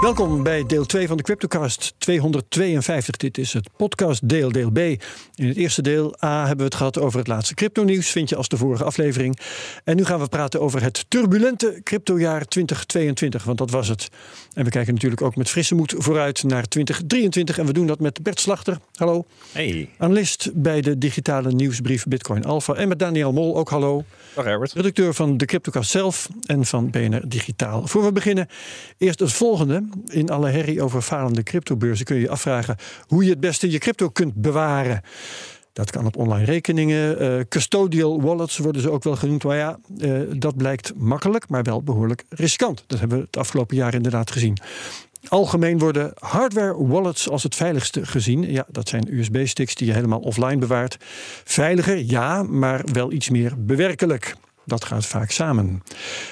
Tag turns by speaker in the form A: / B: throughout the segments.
A: Welkom bij deel 2 van de Cryptocast 252. Dit is het podcast deel, deel B. In het eerste deel A hebben we het gehad over het laatste crypto-nieuws. Vind je als de vorige aflevering. En nu gaan we praten over het turbulente cryptojaar 2022. Want dat was het. En we kijken natuurlijk ook met frisse moed vooruit naar 2023. En we doen dat met Bert Slachter. Hallo.
B: Hey.
A: Analist bij de digitale nieuwsbrief Bitcoin Alpha. En met Daniel Mol ook hallo.
B: Dag Herbert.
A: Redacteur van de Cryptocast zelf en van BNR Digitaal. Voor we beginnen, eerst het volgende. In alle herrie over falende cryptobeurzen kun je je afvragen hoe je het beste je crypto kunt bewaren. Dat kan op online rekeningen. Uh, custodial wallets worden ze ook wel genoemd. Maar ja, uh, dat blijkt makkelijk, maar wel behoorlijk riskant. Dat hebben we het afgelopen jaar inderdaad gezien. Algemeen worden hardware wallets als het veiligste gezien. Ja, dat zijn USB-sticks die je helemaal offline bewaart. Veiliger, ja, maar wel iets meer bewerkelijk. Dat gaat vaak samen.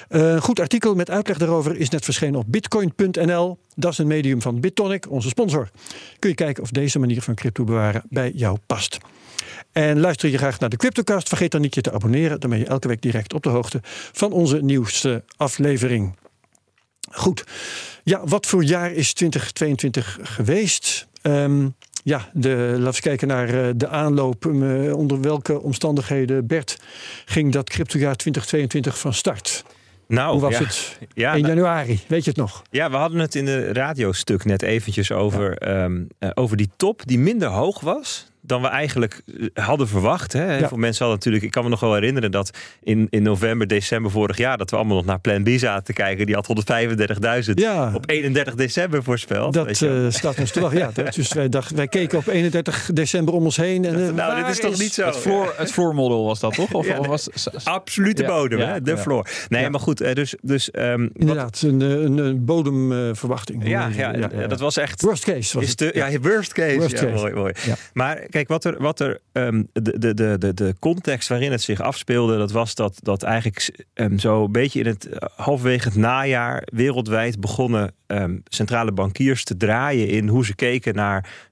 A: Een goed artikel met uitleg daarover is net verschenen op bitcoin.nl. Dat is een medium van BitTonic, onze sponsor. Kun je kijken of deze manier van crypto bewaren bij jou past. En luister je graag naar de Cryptocast, vergeet dan niet je te abonneren. Dan ben je elke week direct op de hoogte van onze nieuwste aflevering. Goed. Ja, wat voor jaar is 2022 geweest? Um, ja, de, laten we kijken naar uh, de aanloop. Uh, onder welke omstandigheden, Bert, ging dat cryptojaar 2022 van start?
B: Nou,
A: Hoe was
B: ja,
A: het
B: ja,
A: in
B: nou-
A: januari? Weet je het nog?
B: Ja, we hadden het in de radiostuk net eventjes over, ehm, eh, over die top die minder hoog was dan we eigenlijk eh, hadden verwacht. Hè.
A: Ja.
B: Voor mensen hadden natuurlijk, ik kan me nog wel herinneren dat in, in november, december vorig jaar, dat we allemaal nog naar Plan B zaten te kijken. Die had 135.000
A: Ja.
B: op 31 december voorspeld. weet
A: Dat
B: je wel.
A: eh, staat ons te wachten. Ja, dat- dus wij, dachten, wij keken op 31 december om ons heen. En, eh,
B: nou, dit is toch niet zo.
C: Het floor, het floor model was dat toch? Of,
B: Ja,
C: was,
B: Absolute
C: Ja,
B: bodem,
C: ja,
B: hè? de
C: ja.
B: floor. Nee,
A: Ja.
B: maar goed, dus, dus ehm, wat-
A: Inderdaad, een, eh, een, een bodemverwachting.
B: ja, ja, ja, dat was echt
A: Worst case was
B: is
A: het.
B: de, ja, worst case.
A: Worst
B: ja,
A: case.
B: Mooi, mooi.
A: Ja.
B: Maar kijk, wat er, wat er ehm, de, de, de, de, context waarin het zich afspeelde, dat was dat, dat eigenlijk um, zo een beetje in het eh, halverwege het najaar wereldwijd begonnen ehm, centrale bankiers te draaien in hoe ze keken naar.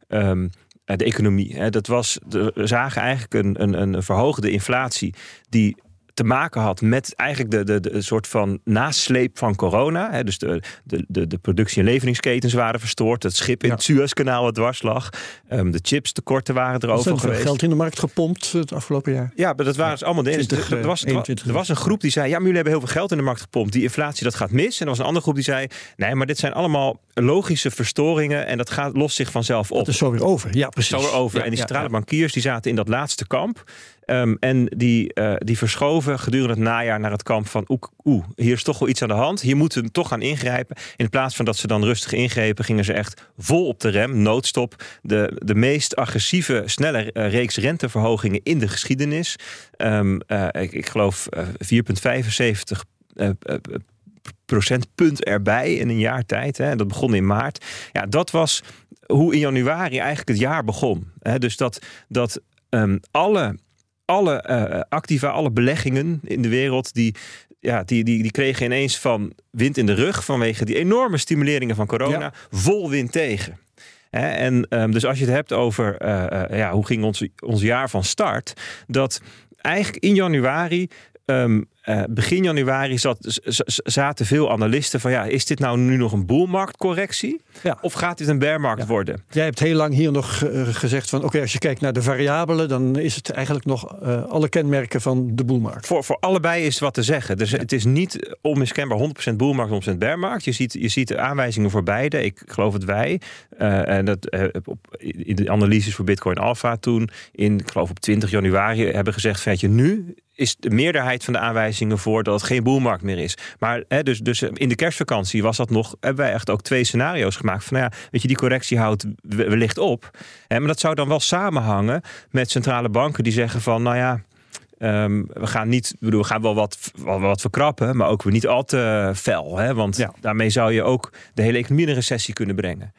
B: de economie. Dat was, we zagen eigenlijk een, een, een verhoogde inflatie die te maken had met eigenlijk de, de, de soort van nasleep van corona. Hè. Dus de, de, de, de productie- en leveringsketens waren verstoord. Het schip in
A: Ja.
B: het Suezkanaal het dwars lag. Ehm, de chipstekorten waren er
A: Er is
B: over
A: veel
B: geweest.
A: geld in de markt gepompt het afgelopen jaar.
B: Ja, maar dat waren allemaal dingen.
A: 20,
B: er, er, was, er, wa-
A: 21.
B: er was een groep die zei: Ja, maar jullie hebben heel veel geld in de markt gepompt. Die inflatie dat gaat mis. En er was een andere groep die zei: Nee, maar dit zijn allemaal logische verstoringen. En dat gaat, lost zich vanzelf op.
A: Dat is zo weer over. Ja, precies.
B: Zo weer over.
A: Ja,
B: en die centrale bankiers die zaten in dat laatste kamp. Ehm, en die, eh, die verschoven gedurende het najaar naar het kamp van... Oeh, oeh, hier is toch wel iets aan de hand. Hier moeten we toch gaan ingrijpen. In plaats van dat ze dan rustig ingrepen... gingen ze echt vol op de rem, noodstop. De, de meest agressieve, snelle eh, reeks renteverhogingen in de geschiedenis. Ehm, eh, ik, geloof eh, 4,75 eh, eh, procentpunt erbij in een jaar tijd. Hè. Dat begon in maart. Ja, dat was hoe in januari eigenlijk het jaar begon. Hè. Dus dat, dat ehm, alle, alle eh, activa, alle beleggingen in de wereld... die ja, die, die, die kregen ineens van wind in de rug vanwege die enorme stimuleringen van corona,
A: Ja.
B: vol wind tegen. En um, dus als je het hebt over uh, uh, ja, hoe ging ons, ons jaar van start, dat eigenlijk in januari. Um, uh, begin januari zat, zaten veel analisten van ja, is dit nou nu nog een boelmarktcorrectie?
A: Ja.
B: Of gaat dit een bearmarkt ja. worden?
A: Jij hebt heel lang hier nog uh, gezegd van oké, okay, als je kijkt naar de variabelen, dan is het eigenlijk nog uh, alle kenmerken van de boelmarkt.
B: Voor, voor allebei is wat te zeggen. Dus ja. het is niet onmiskenbaar 100% boelmarkt, 100% bearmarkt. Je ziet, je ziet de aanwijzingen voor beide. Ik geloof het wij. En dat op, in de analyses voor Bitcoin Alpha toen, in, ik geloof op 20 januari, hebben gezegd: weet je, nu is de meerderheid van de aanwijzingen voor dat het geen boelmarkt meer is. Maar hè, dus, dus in de kerstvakantie was dat nog, hebben wij echt ook twee scenario's gemaakt. Van nou ja, weet je, die correctie houdt wellicht op. Hè, maar dat zou dan wel samenhangen met centrale banken die zeggen van, nou ja. Um, we gaan niet, bedoel, we gaan wel wat, wel wat verkrappen, maar ook weer niet al te fel. Hè? Want ja. daarmee zou je ook de hele economie in een recessie kunnen brengen.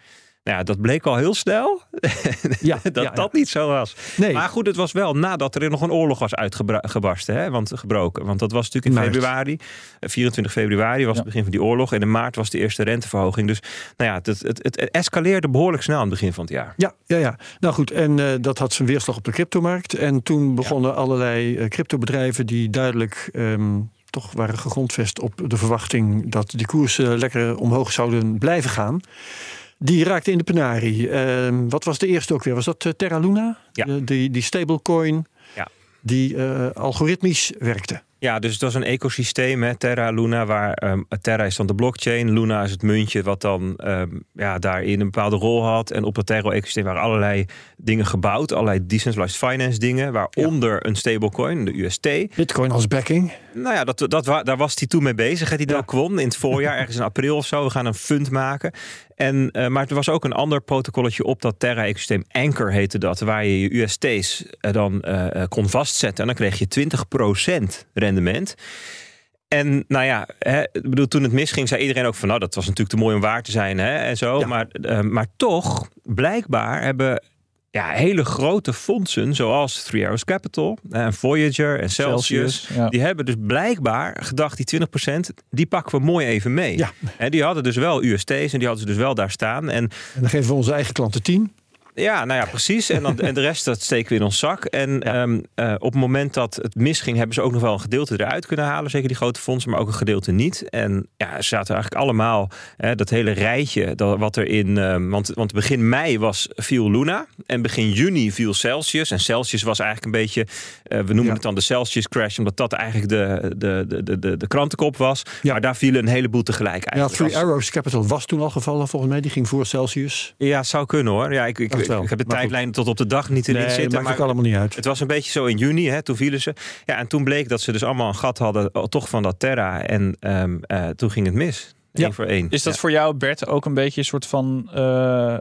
B: Nou ja, dat bleek al heel snel
A: Ja,
B: dat
A: ja,
B: dat niet zo was.
A: Nee.
B: Maar goed, het was wel nadat er nog een oorlog was uitgebarsten, hè, want, gebroken. Want dat was natuurlijk in
A: Maart.
B: februari. Eh, 24 februari was het begin van die oorlog. En in maart was de eerste renteverhoging. Dus nou ja, het, het, het, het escaleerde behoorlijk snel aan het begin van het jaar.
A: Ja, ja, ja. Nou goed, en eh, dat had zijn weerslag op de cryptomarkt. En toen begonnen allerlei eh, cryptobedrijven die duidelijk ehm, toch waren gegrondvest op de verwachting dat die koersen lekker omhoog zouden blijven gaan. Die raakten in de penarie. Ehm, wat was de eerste ook weer? Was dat eh, Terra Luna?
B: Ja.
A: De- die, die stablecoin
B: Ja.
A: die eh, algoritmisch werkte.
B: Ja, dus het was een ecosysteem, hè, Terra, Luna, waar ehm, Terra is dan de blockchain, Luna is het muntje wat dan ehm, ja, daarin een bepaalde rol had. En op dat Terra-ecosysteem waren allerlei dingen gebouwd, allerlei decentralized finance dingen, waaronder een stablecoin, de UST.
A: Bitcoin als backing.
B: Nou ja, dat, dat, daar was hij toen mee bezig, hè, die
A: Ja.
B: dat kwam in het voorjaar, ergens in april of zo. We gaan een fund maken. En, eh, maar er was ook een ander protocolletje op dat Terra-ecosysteem. Anchor heette dat, waar je je UST's eh, dan eh, kon vastzetten. En dan kreeg je 20% rendement. En nou ja, hè, ik bedoel, toen het misging, zei iedereen ook van... nou, dat was natuurlijk te mooi om waar te zijn hè, en zo.
A: Ja.
B: Maar, eh, maar toch, blijkbaar hebben ja, hele grote fondsen... zoals Three Arrows Capital, en Voyager en Celsius...
C: ja.
B: die hebben dus blijkbaar gedacht, die 20%, die pakken we mooi even mee.
A: Ja.
B: En die hadden dus wel UST's en die hadden ze dus wel daar staan. En
A: En dan geven we onze eigen klanten 10.
B: Ja, nou ja, precies. En, dan, en de rest dat steken we in ons zak. En ehm, eh, op het moment dat het misging, hebben ze ook nog wel een gedeelte eruit kunnen halen. Zeker die grote fondsen, maar ook een gedeelte niet. En ja, ze zaten eigenlijk allemaal, hè, dat hele rijtje, dat, wat er in. ehm, want, want begin mei was viel Luna. En begin juni viel Celsius. En Celsius was eigenlijk een beetje, eh, we noemen
A: Ja.
B: het dan de Celsius crash, omdat dat eigenlijk de, de, de, de, de, krantenkop was.
A: Ja.
B: Maar daar vielen een heleboel tegelijk
A: Ja,
B: eigenlijk.
A: Three
B: Als-
A: Arrows Capital was toen al gevallen volgens mij. Die ging voor Celsius.
B: ja, zou kunnen hoor. Ja, ik, ik, ik,
A: wel.
B: ik heb de
A: Maar goed.
B: tijdlijn tot op de dag niet erin
A: Nee,
B: zitten.
A: maakt
B: maar
A: ook allemaal niet uit.
B: Het was een beetje zo in juni, hè, toen vielen ze. Ja, en toen bleek dat ze dus allemaal een gat hadden, oh, toch van dat Terra. En ehm, eh, toen ging het mis.
A: Ja.
B: Voor één.
C: Is dat
B: Ja.
C: voor jou, Bert, ook een beetje een soort van eh,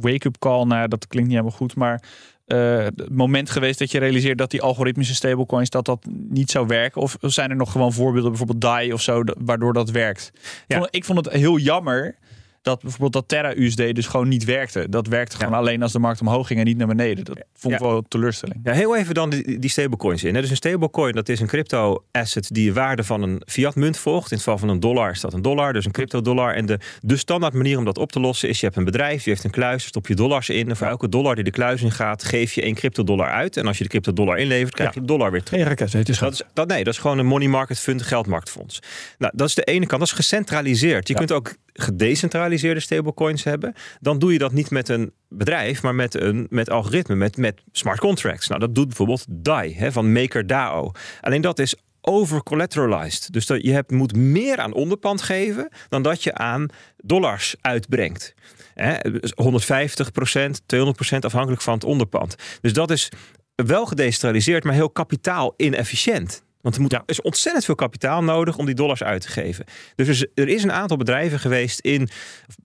C: wake-up call? Nou, dat klinkt niet helemaal goed, maar eh, het moment geweest dat je realiseert dat die algoritmische stablecoins dat dat niet zou werken? Of zijn er nog gewoon voorbeelden, bijvoorbeeld DAI of zo, waardoor dat werkt? Ik
B: Ja.
C: vond- Ik vond het heel jammer dat bijvoorbeeld dat Terra USD dus gewoon niet werkte. Dat werkte gewoon alleen als de markt omhoog ging en niet naar beneden. Dat vond ik
B: Ja.
C: wel een teleurstelling.
B: Ja, heel even dan die, die stablecoins in. Hè. Dus een stablecoin, dat is een crypto asset die de waarde van een fiat munt volgt. In het geval van een dollar is dat een dollar, dus een crypto dollar. En de, de standaard manier om dat op te lossen is, je hebt een bedrijf, die heeft een kluis, stop je dollars in. En voor elke dollar die de kluis in gaat, geef je één crypto dollar uit. En als je de crypto dollar inlevert, krijg je de dollar weer terug.
A: Geen raketwetenschap.
B: Dat is, dat, nee, dat is gewoon een money market fund, een geldmarktfonds. Nou, dat is de ene kant. Dat is gecentraliseerd. Je
C: Ja.
B: kunt ook gedecentraliseerde stablecoins hebben. Dan doe je dat niet met een bedrijf, maar met een met algoritme, met, met smart contracts. Nou, dat doet bijvoorbeeld DAI hè, van MakerDAO. Alleen dat is over-collateralized. Dus dat je hebt, moet meer aan onderpand geven dan dat je aan dollars uitbrengt. Hè, dus 150% 200% afhankelijk van het onderpand. Dus dat is wel gedecentraliseerd, maar heel kapitaal inefficiënt. Want er, moet, er is ontzettend veel kapitaal nodig om die dollars uit te geven. Dus er is, er is een aantal bedrijven geweest in,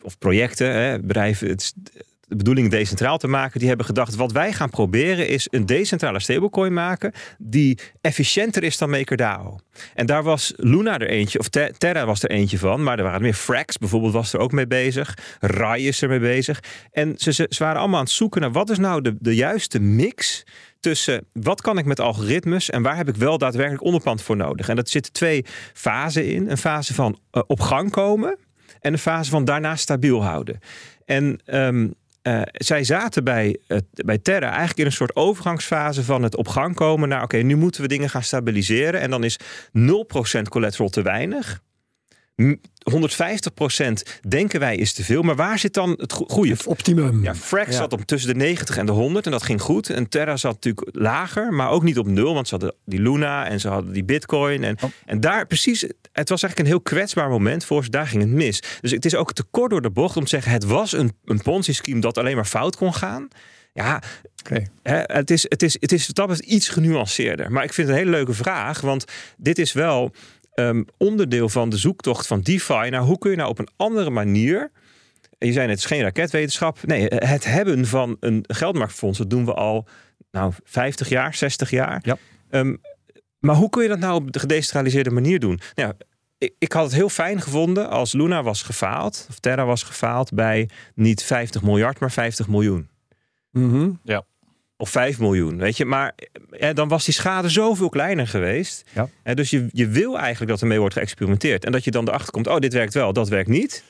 B: of, projecten, hè, bedrijven, het is de bedoeling decentraal te maken, die hebben gedacht: wat wij gaan proberen is een decentrale stablecoin maken die efficiënter is dan MakerDAO. En daar was Luna er eentje, of Te- Terra was er eentje van, maar er waren meer Frax bijvoorbeeld was er ook mee bezig. Rai is er mee bezig. En ze, ze, ze waren allemaal aan het zoeken naar wat is nou de, de juiste mix tussen wat kan ik met algoritmes en waar heb ik wel daadwerkelijk onderpand voor nodig. En dat zitten twee fasen in. Een fase van eh, op gang komen en een fase van daarna stabiel houden. En ehm, eh, zij zaten bij, bij Terra eigenlijk in een soort overgangsfase van het op gang komen naar oké, nu moeten we dingen gaan stabiliseren. En dan is 0% collateral te weinig. M- 150% denken wij is te veel. Maar waar zit dan het go- goede?
A: Het optimum.
B: Ja, Frax
A: Ja.
B: zat om tussen de 90 en de 100 en dat ging goed. En Terra zat natuurlijk lager, maar ook niet op nul. Want ze hadden die Luna en ze hadden die Bitcoin. En,
C: Oh.
B: en daar precies, het was eigenlijk een heel kwetsbaar moment voor ze. Daar ging het mis. Dus het is ook te kort door de bocht om te zeggen: het was een, een Ponzi-scheme dat alleen maar fout kon gaan. Ja,
A: Oké.
B: Hè, het, is, het, is, het is dat iets genuanceerder. Maar ik vind het een hele leuke vraag. Want dit is wel ehm, onderdeel van de zoektocht van DeFi. Nou, hoe kun je nou op een andere manier... Je zei net, het is geen raketwetenschap. Nee, het hebben van een geldmarktfonds... dat doen we al nou, 50 jaar, 60 jaar.
A: Ja.
B: Ehm, maar hoe kun je dat nou op de gedecentraliseerde manier doen? Nou, ja, ik, ik had het heel fijn gevonden als Luna was gefaald, of Terra was gefaald bij niet 50 miljard, maar 50 miljoen.
A: Mhm.
B: Of 5 miljoen, weet je. Maar eh, dan was die schade zoveel kleiner geweest.
A: Ja.
B: Eh, dus je, je wil eigenlijk dat ermee wordt geëxperimenteerd. En dat je dan erachter komt, oh, dit werkt wel, dat werkt niet.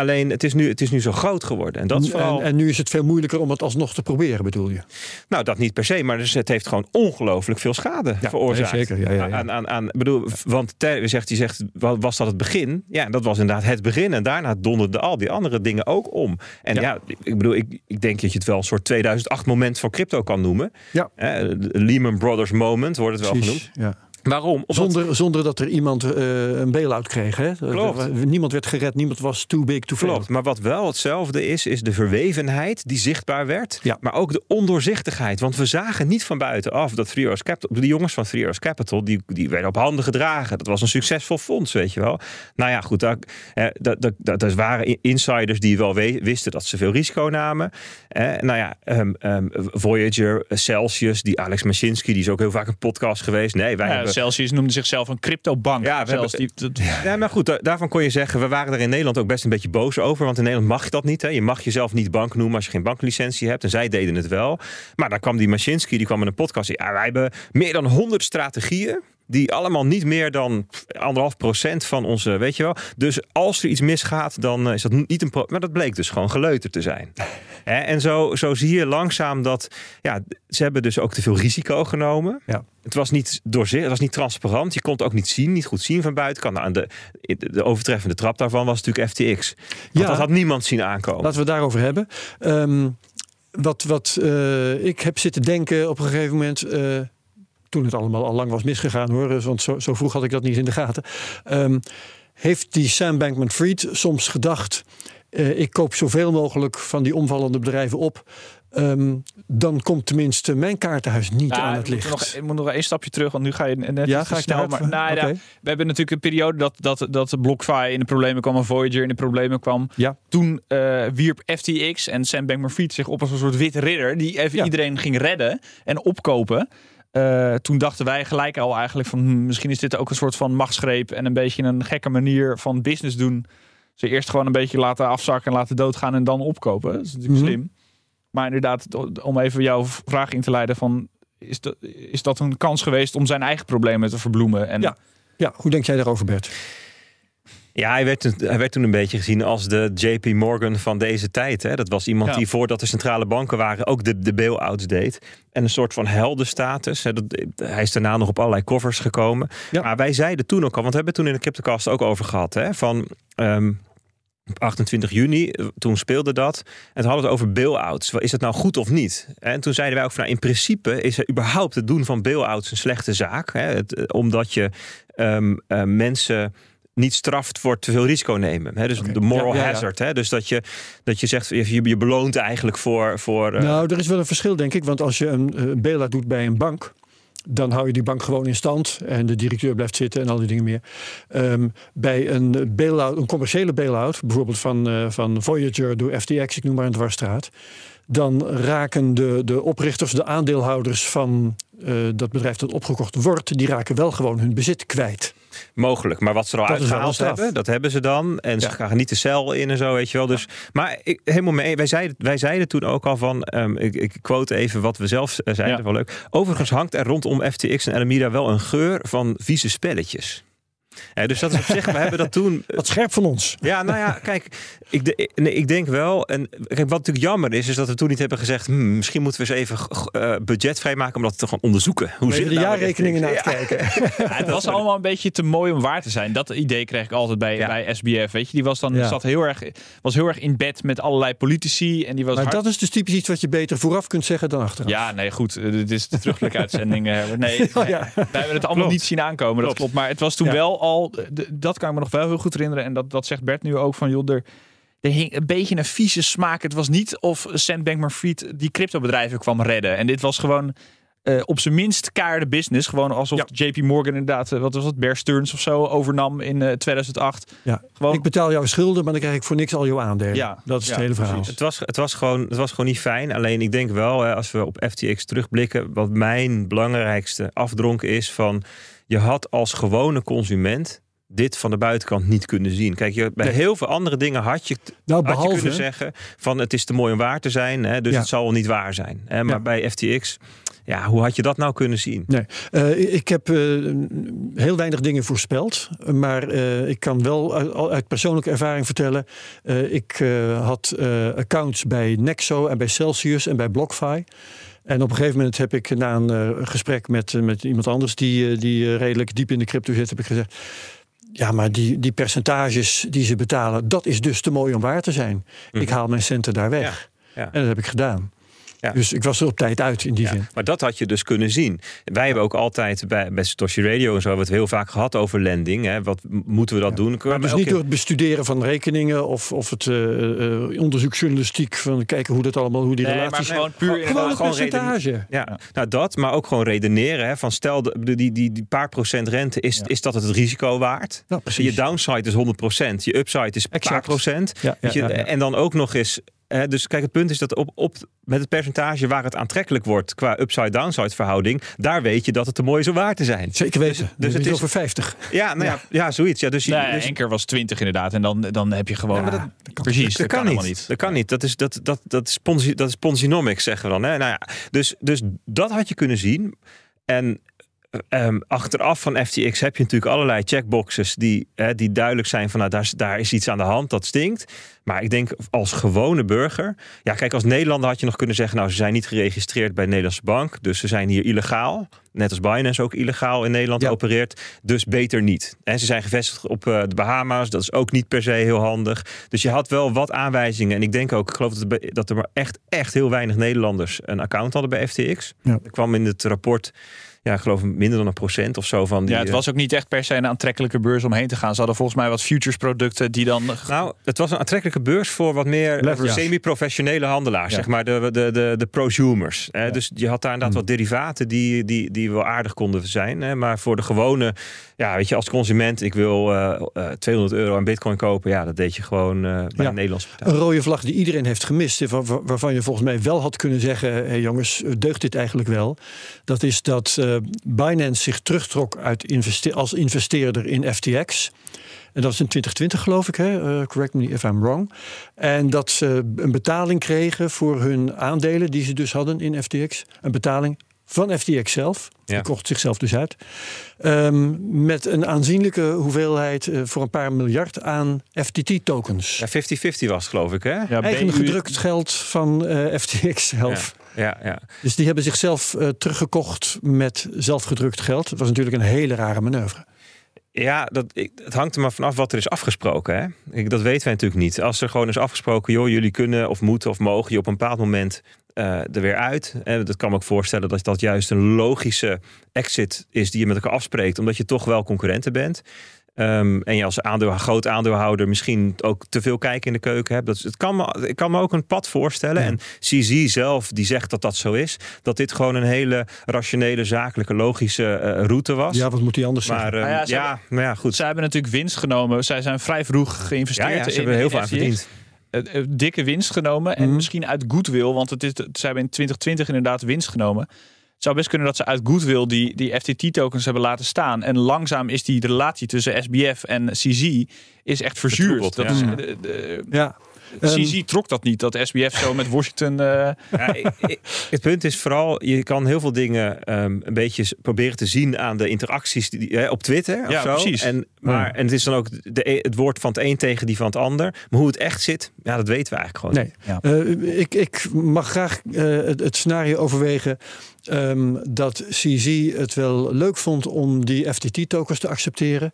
B: Alleen het is nu, het is nu zo groot geworden. En dat vooral.
A: en, en nu is het veel moeilijker om het alsnog te proberen, bedoel je?
B: Nou, dat niet per se, maar dus het heeft gewoon ongelooflijk veel schade veroorzaakt.
A: nee, zeker. Ja, ja, ja.
B: Aan, aan, aan, bedoel, want Ter zegt, die zegt, wa- was dat het begin? Ja, dat was inderdaad het begin. En daarna donderden al die andere dingen ook om. En ja, ik bedoel, ik, ik denk dat je het wel een soort 2008 moment van crypto kan noemen.
A: Ja.
B: Eh, Lehman Brothers moment wordt het wel
A: Precies,
B: genoemd.
A: Ja.
B: Waarom? Omdat-
A: Zonder, zonder dat er iemand eh, een bail-out kreeg. Hè?
B: Klopt.
A: Niemand werd gered, niemand was too big to fail.
B: Klopt, maar wat wel hetzelfde is, is de verwevenheid die zichtbaar werd.
A: Ja.
B: Maar ook de ondoorzichtigheid. Want we zagen niet van buitenaf dat Arrows Capital, die jongens van Arrows Capital, die, die werden op handen gedragen. Dat was een succesvol fonds, weet je wel. Nou ja, goed, daar, eh, dat, dat, dat, dat waren insiders die wel we- wisten dat ze veel risico namen. Eh, nou ja, ehm, ehm, Voyager, Celsius, die Alex Mashinsky, die is ook heel vaak een podcast geweest. Nee, wij
C: Ja,
B: hebben...
C: Celsius noemde zichzelf een cryptobank.
B: Ja, we
C: zelfs.
B: hebben-
C: Die, dat-
B: Ja, maar goed, da- daarvan kon je zeggen, we waren er in Nederland ook best een beetje boos over. Want in Nederland mag je dat niet. Hè. Je mag jezelf niet bank noemen als je geen banklicentie hebt. En zij deden het wel. Maar dan kwam die Mashinsky, die kwam in een podcast. Ja, wij hebben meer dan 100 strategieën. Die allemaal niet meer dan anderhalf procent van onze, weet je wel. Dus als er iets misgaat, dan eh, is dat niet een Maar dat bleek dus gewoon geleuter te zijn. En zo, zo zie je langzaam dat, ja, ze hebben dus ook te veel risico genomen.
A: Ja.
B: Het was niet doorzicht, het was niet transparant. Je kon het ook niet zien, niet goed zien van buitenkant. Nou, de, de, de overtreffende trap daarvan was natuurlijk FTX. Want
A: Ja.
B: dat had niemand zien aankomen.
A: Laten we het daarover hebben. Ehm, wat wat eh, ik heb zitten denken op een gegeven moment. eh, toen het allemaal al lang was misgegaan hoor. dus- Want zo, zo vroeg had ik dat niet in de gaten. Ehm, heeft die Sam Bankman Fried soms gedacht. eh, ik koop zoveel mogelijk van die omvallende bedrijven op. Ehm, dan komt tenminste mijn kaartenhuis niet
C: Nou,
A: aan het licht.
C: Nog, ik moet nog één stapje terug, want nu ga je net
A: Ja, ga ik
C: snel. Maar, nou, we hebben natuurlijk een periode dat, dat, dat BlockFi in de problemen kwam en Voyager in de problemen kwam.
A: Ja.
C: Toen eh, wierp FTX en Sam Bankman-Fried zich op als een soort witte ridder die even
A: Ja.
C: iedereen ging redden en opkopen. Eh, toen dachten wij gelijk al eigenlijk van hm, misschien is dit ook een soort van machtsgreep en een beetje een gekke manier van business doen. Ze eerst gewoon een beetje laten afzakken en laten doodgaan en dan opkopen. Dat is natuurlijk
A: Mhm.
C: slim. Maar inderdaad, om even jouw vraag in te leiden van is dat, is dat een kans geweest om zijn eigen problemen te verbloemen? En
A: Ja. Ja, hoe denk jij daarover, Bert?
B: Ja, hij werd, hij werd toen een beetje gezien als de JP Morgan van deze tijd. Hè. Dat was iemand
C: Ja.
B: die voordat de centrale banken waren ook de, de bail-outs deed. En een soort van heldenstatus. Hè. Dat, hij is daarna nog op allerlei covers gekomen.
A: Ja.
B: Maar wij zeiden toen ook al, want we hebben het toen in de Cryptocast ook over gehad. Hè, van ehm, op 28 juni, eh, toen speelde dat. En toen hadden we het over bail-outs. Is dat nou goed of niet? En toen zeiden wij ook van, nou, in principe is er überhaupt het doen van bail-outs een slechte zaak. Hè, het, eh, omdat je ehm, eh, mensen niet straft voor te veel risico nemen. Hè? Dus de moral
A: Ja, ja, ja.
B: hazard. Hè? Dus dat je, dat je zegt, je, je beloont eigenlijk voor... voor eh,
A: Nou, er is wel een verschil, denk ik. Want als je een eh, bail-out doet bij een bank. Dan hou je die bank gewoon in stand. En de directeur blijft zitten en al die dingen meer. Ehm, bij een, bail-out, een commerciële bail-out, bijvoorbeeld van, eh, van Voyager door FTX, ik noem maar een dwarsstraat. Dan raken de, de oprichters, de aandeelhouders van dat bedrijf dat opgekocht wordt, die raken wel gewoon hun bezit kwijt.
B: Mogelijk, maar wat ze er al uitgehaald hebben, dat hebben ze dan. En ze
A: Ja.
B: gaan niet de cel in en zo, weet je wel. Dus, Maar ik, helemaal mee. Wij zeiden, wij zeiden toen ook al van, ehm, ik, ik quote even wat we zelf eh, zeiden, wel leuk. Overigens hangt er rondom FTX en Alameda wel een geur van vieze spelletjes. Eh, dus dat is op zich, we hebben dat toen
A: Wat scherp van ons.
B: Ja, nou ja, kijk, ik, de- nee, ik denk wel. En kijk, wat natuurlijk jammer is, is dat we toen niet hebben gezegd. hmm, misschien moeten we eens even eh, budget vrijmaken om dat te gaan onderzoeken. Hoe
A: Om
B: zit
A: even de
B: het nou
A: jaarrekeningen na
B: FTX?
A: te kijken.
C: Ja, het was allemaal een beetje te mooi om waar te zijn. Dat idee kreeg ik altijd bij,
B: Ja.
C: bij SBF. Weet je, die was dan
A: Ja.
C: zat heel erg, was heel erg in bed met allerlei politici en die was
A: Maar
C: hard-
A: dat is dus typisch iets wat je beter vooraf kunt zeggen dan achteraf.
C: Ja, nee, goed. eh, Dit is de terugelijke uitzending. eh, Nee,
A: Oh, ja.
C: wij hebben het allemaal
B: Klopt.
C: niet zien aankomen. Dat
B: Klopt.
C: klopt. Maar het was toen
A: Ja.
C: Wel al. Dat kan ik me nog wel heel goed herinneren. En dat, dat zegt Bert nu ook van. Joh, er, er hing een beetje een vieze smaak. Het was niet of Sam Bankman-Fried die cryptobedrijven kwam redden. En dit was gewoon. eh, op zijn minst kaarde business. Gewoon alsof JP Morgan inderdaad, eh, wat was dat, Bear Stearns of zo, overnam in eh, 2008.
A: Ja.
C: Gewoon,
A: Ik betaal jouw schulden, maar dan krijg ik voor niks al jouw aandelen.
C: Ja,
A: dat is
C: ja,
A: het hele verhaal.
C: precies.
B: Het was, het, was gewoon, het was gewoon niet fijn. Alleen ik denk wel, hè, als we op FTX terugblikken, wat mijn belangrijkste afdronk is van je had als gewone consument dit van de buitenkant niet kunnen zien. Kijk, je, bij
A: Nee.
B: heel veel andere dingen had je,
A: Nou,
B: had je
A: behalve
B: kunnen zeggen van het is te mooi om waar te zijn, hè, dus
A: Ja.
B: het zal wel niet waar zijn. Hè, maar
A: Ja.
B: bij FTX, ja, hoe had je dat nou kunnen zien?
A: Nee, Eh, ik heb eh, heel weinig dingen voorspeld. Maar eh, ik kan wel uit, uit persoonlijke ervaring vertellen. ik had accounts bij Nexo en bij Celsius en bij BlockFi. En op een gegeven moment heb ik na een eh, gesprek met, eh, met iemand anders die, eh, die redelijk diep in de crypto zit, heb ik gezegd. Ja, maar die, die percentages die ze betalen, dat is dus te mooi om waar te zijn. Ik haal mijn centen daar weg.
B: Ja, ja.
A: En dat heb ik gedaan.
B: Ja.
A: Dus ik was er op tijd uit in die
B: Ja,
A: zin.
B: maar dat had je dus kunnen zien. Wij hebben ook altijd bij, bij Satoshi Radio en zo hebben we het heel vaak gehad over lending. Hè. Wat moeten we dat doen?
A: Maar dus niet
B: keer-
A: door het bestuderen van rekeningen of, of het eh, eh, onderzoeksjournalistiek van kijken hoe dat allemaal, hoe die
C: Nee, maar
A: relaties.
C: gewoon puur
B: Gewoon-
A: Gewoon percentage.
B: Ja, nou dat, maar ook gewoon redeneren. Hè, van stel, de, die, die, die, die paar procent rente, is, is dat het risico waard?
A: Ja, precies.
B: Je downside is 100%, je upside is een paar procent.
A: Ja,
B: Weet
A: ja,
B: je,
A: ja, ja.
B: En dan ook nog eens... hè, dus kijk, het punt is dat op, op, met het percentage waar het aantrekkelijk wordt qua upside-downside verhouding, daar weet je dat het te mooi zo waar te zijn.
A: Zeker weten. Dus,
B: dus
A: het is over 50.
B: Ja, nou ja, ja, zoiets. Ja, dus, je-
C: Nee,
B: dus,
C: één keer was 20 inderdaad. En dan, dan heb je gewoon.
A: Ja, dat-
C: precies,
B: dat, kan,
C: helemaal
B: niet. Dat kan niet. Dat is, dat, dat, dat is, Ponzi, dat is Ponzinomics, zeggen we dan. Hè? Nou ja, dus, dus dat had je kunnen zien. En ehm, achteraf van FTX heb je natuurlijk allerlei checkboxes die, hè, die duidelijk zijn van nou, daar, is- daar is iets aan de hand, dat stinkt. Maar ik denk als gewone burger, ja kijk als Nederlander had je nog kunnen zeggen nou ze zijn niet geregistreerd bij de Nederlandse bank, dus ze zijn hier illegaal. Net als Binance ook illegaal in Nederland
A: Ja.
B: opereert, dus beter niet. En ze zijn gevestigd op eh, de Bahama's, dat is ook niet per se heel handig. Dus je had wel wat aanwijzingen en ik denk ook, ik geloof dat er, dat er maar echt, echt heel weinig Nederlanders een account hadden bij FTX.
A: Ja.
B: Er kwam in het rapport, ja ik geloof minder dan een procent of zo van die...
C: Ja, het
B: eh,
C: was ook niet echt per se een aantrekkelijke beurs om heen te gaan. Ze hadden volgens mij wat futures producten die dan.
B: Nou, het was een aantrekkelijke beurs voor wat meer
A: Leverage.
B: semi-professionele handelaars,
C: Ja.
B: zeg maar, de, de, de, de prosumers. Hè? Dus je had daar inderdaad wat derivaten die, die, die wel aardig konden zijn. Hè? Maar voor de gewone, ja, weet je, als consument, ik wil eh, eh, 200 euro aan bitcoin kopen, ja, dat deed je gewoon eh, bij
A: Ja.
B: een Nederlandse partij.
A: Een rode vlag die iedereen heeft gemist, waar- waar- waarvan je volgens mij wel had kunnen zeggen: jongens, deugt dit eigenlijk wel? Dat is dat eh, Binance zich terugtrok uit investe- als investeerder in FTX. En dat was in 2020, geloof ik, hè? Eh, correct me if I'm wrong. En dat ze een betaling kregen voor hun aandelen, die ze dus hadden in FTX. Een betaling van FTX zelf. Die kocht zichzelf dus uit. Ehm, met een aanzienlijke hoeveelheid eh, voor een paar miljard aan FTT-tokens.
B: Ja, 50-50 was het, geloof ik, hè?
C: Ja,
A: Eigen
C: BU
A: gedrukt geld van eh, FTX zelf.
B: Ja, ja.
A: Dus die hebben zichzelf eh, teruggekocht met zelfgedrukt geld. Dat was natuurlijk een hele rare manoeuvre.
B: Ja, dat, ik, het hangt er maar vanaf wat er is afgesproken. Hè? Ik, dat weten wij natuurlijk niet. Als er gewoon is afgesproken, joh, jullie kunnen of moeten of mogen je op een bepaald moment eh, er weer uit. En dat kan me ook voorstellen dat dat juist een logische exit is die je met elkaar afspreekt, omdat je toch wel concurrenten bent. Ehm, en je als aandeel, groot aandeelhouder misschien ook te veel kijken in de keuken hebt. Dat, is- het kan me, ik kan me ook een pad voorstellen.
A: Ja.
B: En CZ zelf, die zegt dat dat zo is. Dat dit gewoon een hele rationele, zakelijke, logische eh, route was.
A: Ja, wat moet hij anders
B: Maar,
A: zeggen?
B: ehm,
C: Nou ja,
B: ja, maar ja, goed.
C: Zij hebben natuurlijk winst genomen. Zij zijn vrij vroeg geïnvesteerd.
B: Ja, ja, ze
C: in-
B: hebben heel
C: in
B: veel aan verdiend.
C: Eh, eh, dikke winst genomen. En
A: Mhm.
C: misschien uit goodwill. Want het is, ze hebben in 2020 inderdaad winst genomen. Het zou best kunnen dat ze uit goodwill die, die FTT-tokens hebben laten staan. En langzaam is die relatie tussen SBF en CZ is echt verzuurd. Dat is,
B: ja.
C: de- de-
A: ja. Ehm,
C: CZ trok dat niet. Dat SBF zo met Washington... eh,
B: Ja, het punt is vooral, je kan heel veel dingen ehm, een beetje proberen te zien aan de interacties die, hè, op Twitter. Of
C: Ja,
B: zo.
C: precies.
B: En, maar, en het is dan ook de, e- het woord van het een tegen die van het ander. Maar hoe het echt zit, ja, dat weten we eigenlijk gewoon.
A: Nee,
C: Ja.
A: Eh, ik, ik mag graag eh, het, het scenario overwegen ehm, dat CZ het wel leuk vond om die FTT-tokens te accepteren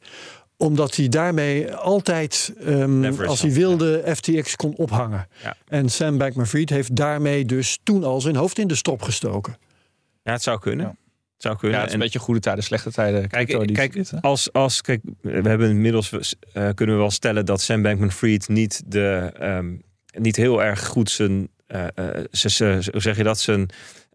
A: omdat hij daarmee altijd, ehm, als hij wilde, FTX kon ophangen.
B: Ja.
A: En Sam Bankman-Fried heeft daarmee dus toen al zijn hoofd in de strop gestoken.
B: Ja, het zou kunnen.
C: Ja.
B: Het zou
C: ja,
B: kunnen.
C: het is een
B: En-
C: beetje goede tijden, slechte tijden.
B: Kijk, kijk als, als, kijk, we hebben inmiddels eh, kunnen we wel stellen dat Sam Bankman-Fried niet de ehm, niet heel erg goed zijn, eh, eh, hoe zeg je dat, zijn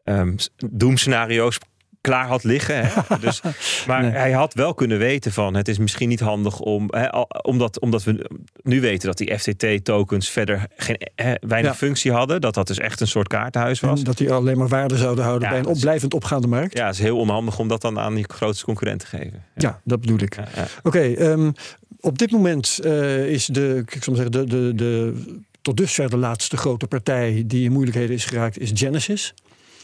B: ehm, doemscenario's klaar had liggen. Hè? Dus, maar
A: Nee.
B: hij had wel kunnen weten van het is misschien niet handig om, hè, omdat, omdat we nu weten dat die FTT-tokens verder geen, hè, weinig
A: Ja.
B: functie hadden. Dat dat dus echt een soort kaartenhuis was.
A: En dat die alleen maar waarde zouden houden
B: Ja,
A: bij een opblijvend opgaande markt.
B: Ja, het is heel onhandig om dat dan aan je grootste concurrent te geven.
A: Ja, dat bedoel ik. Oké, ehm, op dit moment eh, is de, ik zal maar zeggen, de, de, de, tot dusver de laatste grote partij die in moeilijkheden is geraakt, is Genesis.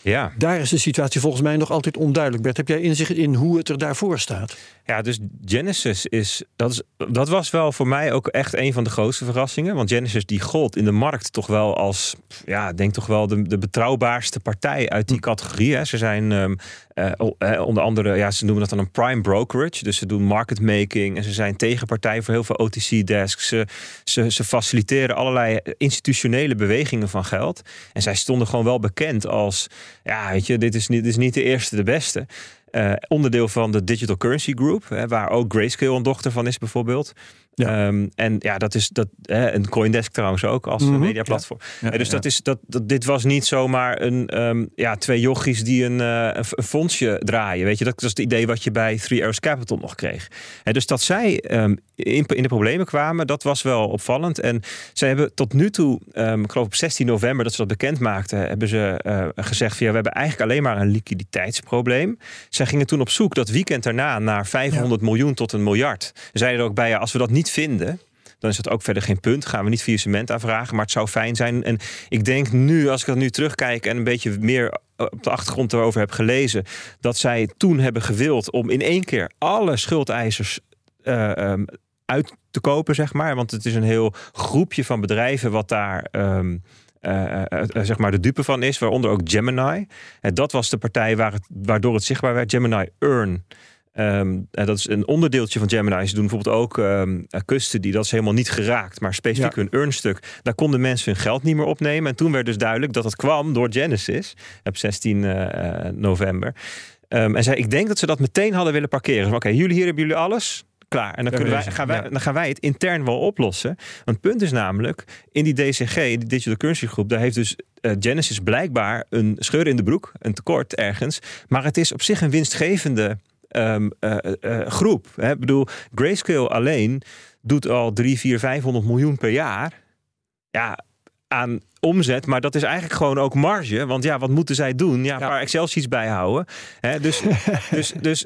B: Ja.
A: Daar is de situatie volgens mij nog altijd onduidelijk. Bert, heb jij inzicht in hoe het er daarvoor staat?
B: Ja, dus Genesis is dat, is. dat was wel voor mij ook echt een van de grootste verrassingen. Want Genesis die gold in de markt toch wel als, ja, denk toch wel de, de betrouwbaarste partij uit die categorie. Hè. Ze zijn ehm, eh, eh, onder andere, ja, ze noemen dat dan een prime brokerage. Dus ze doen market making en ze zijn tegenpartij voor heel veel OTC-desks. Ze, ze, ze faciliteren allerlei institutionele bewegingen van geld. En zij stonden gewoon wel bekend als, ja, weet je, dit is niet, dit is niet de eerste, de beste. Eh, onderdeel van de Digital Currency Group, hè, waar ook Grayscale een dochter van is bijvoorbeeld.
A: Ja.
B: Ehm, en ja, dat is dat. Hè, en Coindesk trouwens ook als
A: Mhm,
B: mediaplatform.
A: Ja,
B: Eh, dus dat is dat, dat. Dit was niet zomaar een ehm, ja twee jochies die een, eh, een, een fondsje draaien. Weet je, dat, is het idee wat je bij Three Arrows Capital nog kreeg. Hè, dus dat zij ehm, in, in de problemen kwamen, dat was wel opvallend. En zij hebben tot nu toe, ik geloof op 16 november dat ze dat bekend maakten, hebben ze eh, gezegd van ja, we hebben eigenlijk alleen maar een liquiditeitsprobleem. Zij gingen toen op zoek dat weekend daarna naar 500 miljoen tot een miljard. Ze zeiden er ook bij, ja, als we dat niet vinden, dan is dat ook verder geen punt. Gaan we niet via cement aanvragen, maar het zou fijn zijn. En ik denk nu, als ik dat nu terugkijk en een beetje meer op de achtergrond erover heb gelezen, dat zij toen hebben gewild om in één keer alle schuldeisers eh, ehm, uit te kopen, zeg maar. Want het is een heel groepje van bedrijven wat daar. ehm, eh, eh, zeg maar de dupe van is, waaronder ook Gemini. En dat was de partij waar het, waardoor het zichtbaar werd. Gemini Earn. Ehm, en dat is een onderdeeltje van Gemini. Ze doen bijvoorbeeld ook ehm eh, custody. Dat is helemaal niet geraakt, maar specifiek
A: Ja.
B: hun earnstuk. Daar konden mensen hun geld niet meer opnemen. En toen werd dus duidelijk dat het kwam door Genesis. Op 16 eh, eh, november. Ehm, en zei, ik denk dat ze dat meteen hadden willen parkeren. Oké, jullie hier hebben jullie alles. Klaar. En dan, kunnen wij, gaan wij, dan gaan wij het intern wel oplossen. Want het punt is namelijk, in die DCG, die Digital Currency Groep, daar heeft dus eh, Genesis blijkbaar een scheur in de broek, een tekort ergens. Maar het is op zich een winstgevende ehm, eh, eh, groep. Hè? Ik bedoel, Grayscale alleen doet al 3, 4, 500 miljoen per jaar. Ja, aan omzet, maar dat is eigenlijk gewoon ook marge. Want ja, wat moeten zij doen? Ja, een
A: Ja.
B: paar Excel-sheets bijhouden. Hè, dus, dus, dus,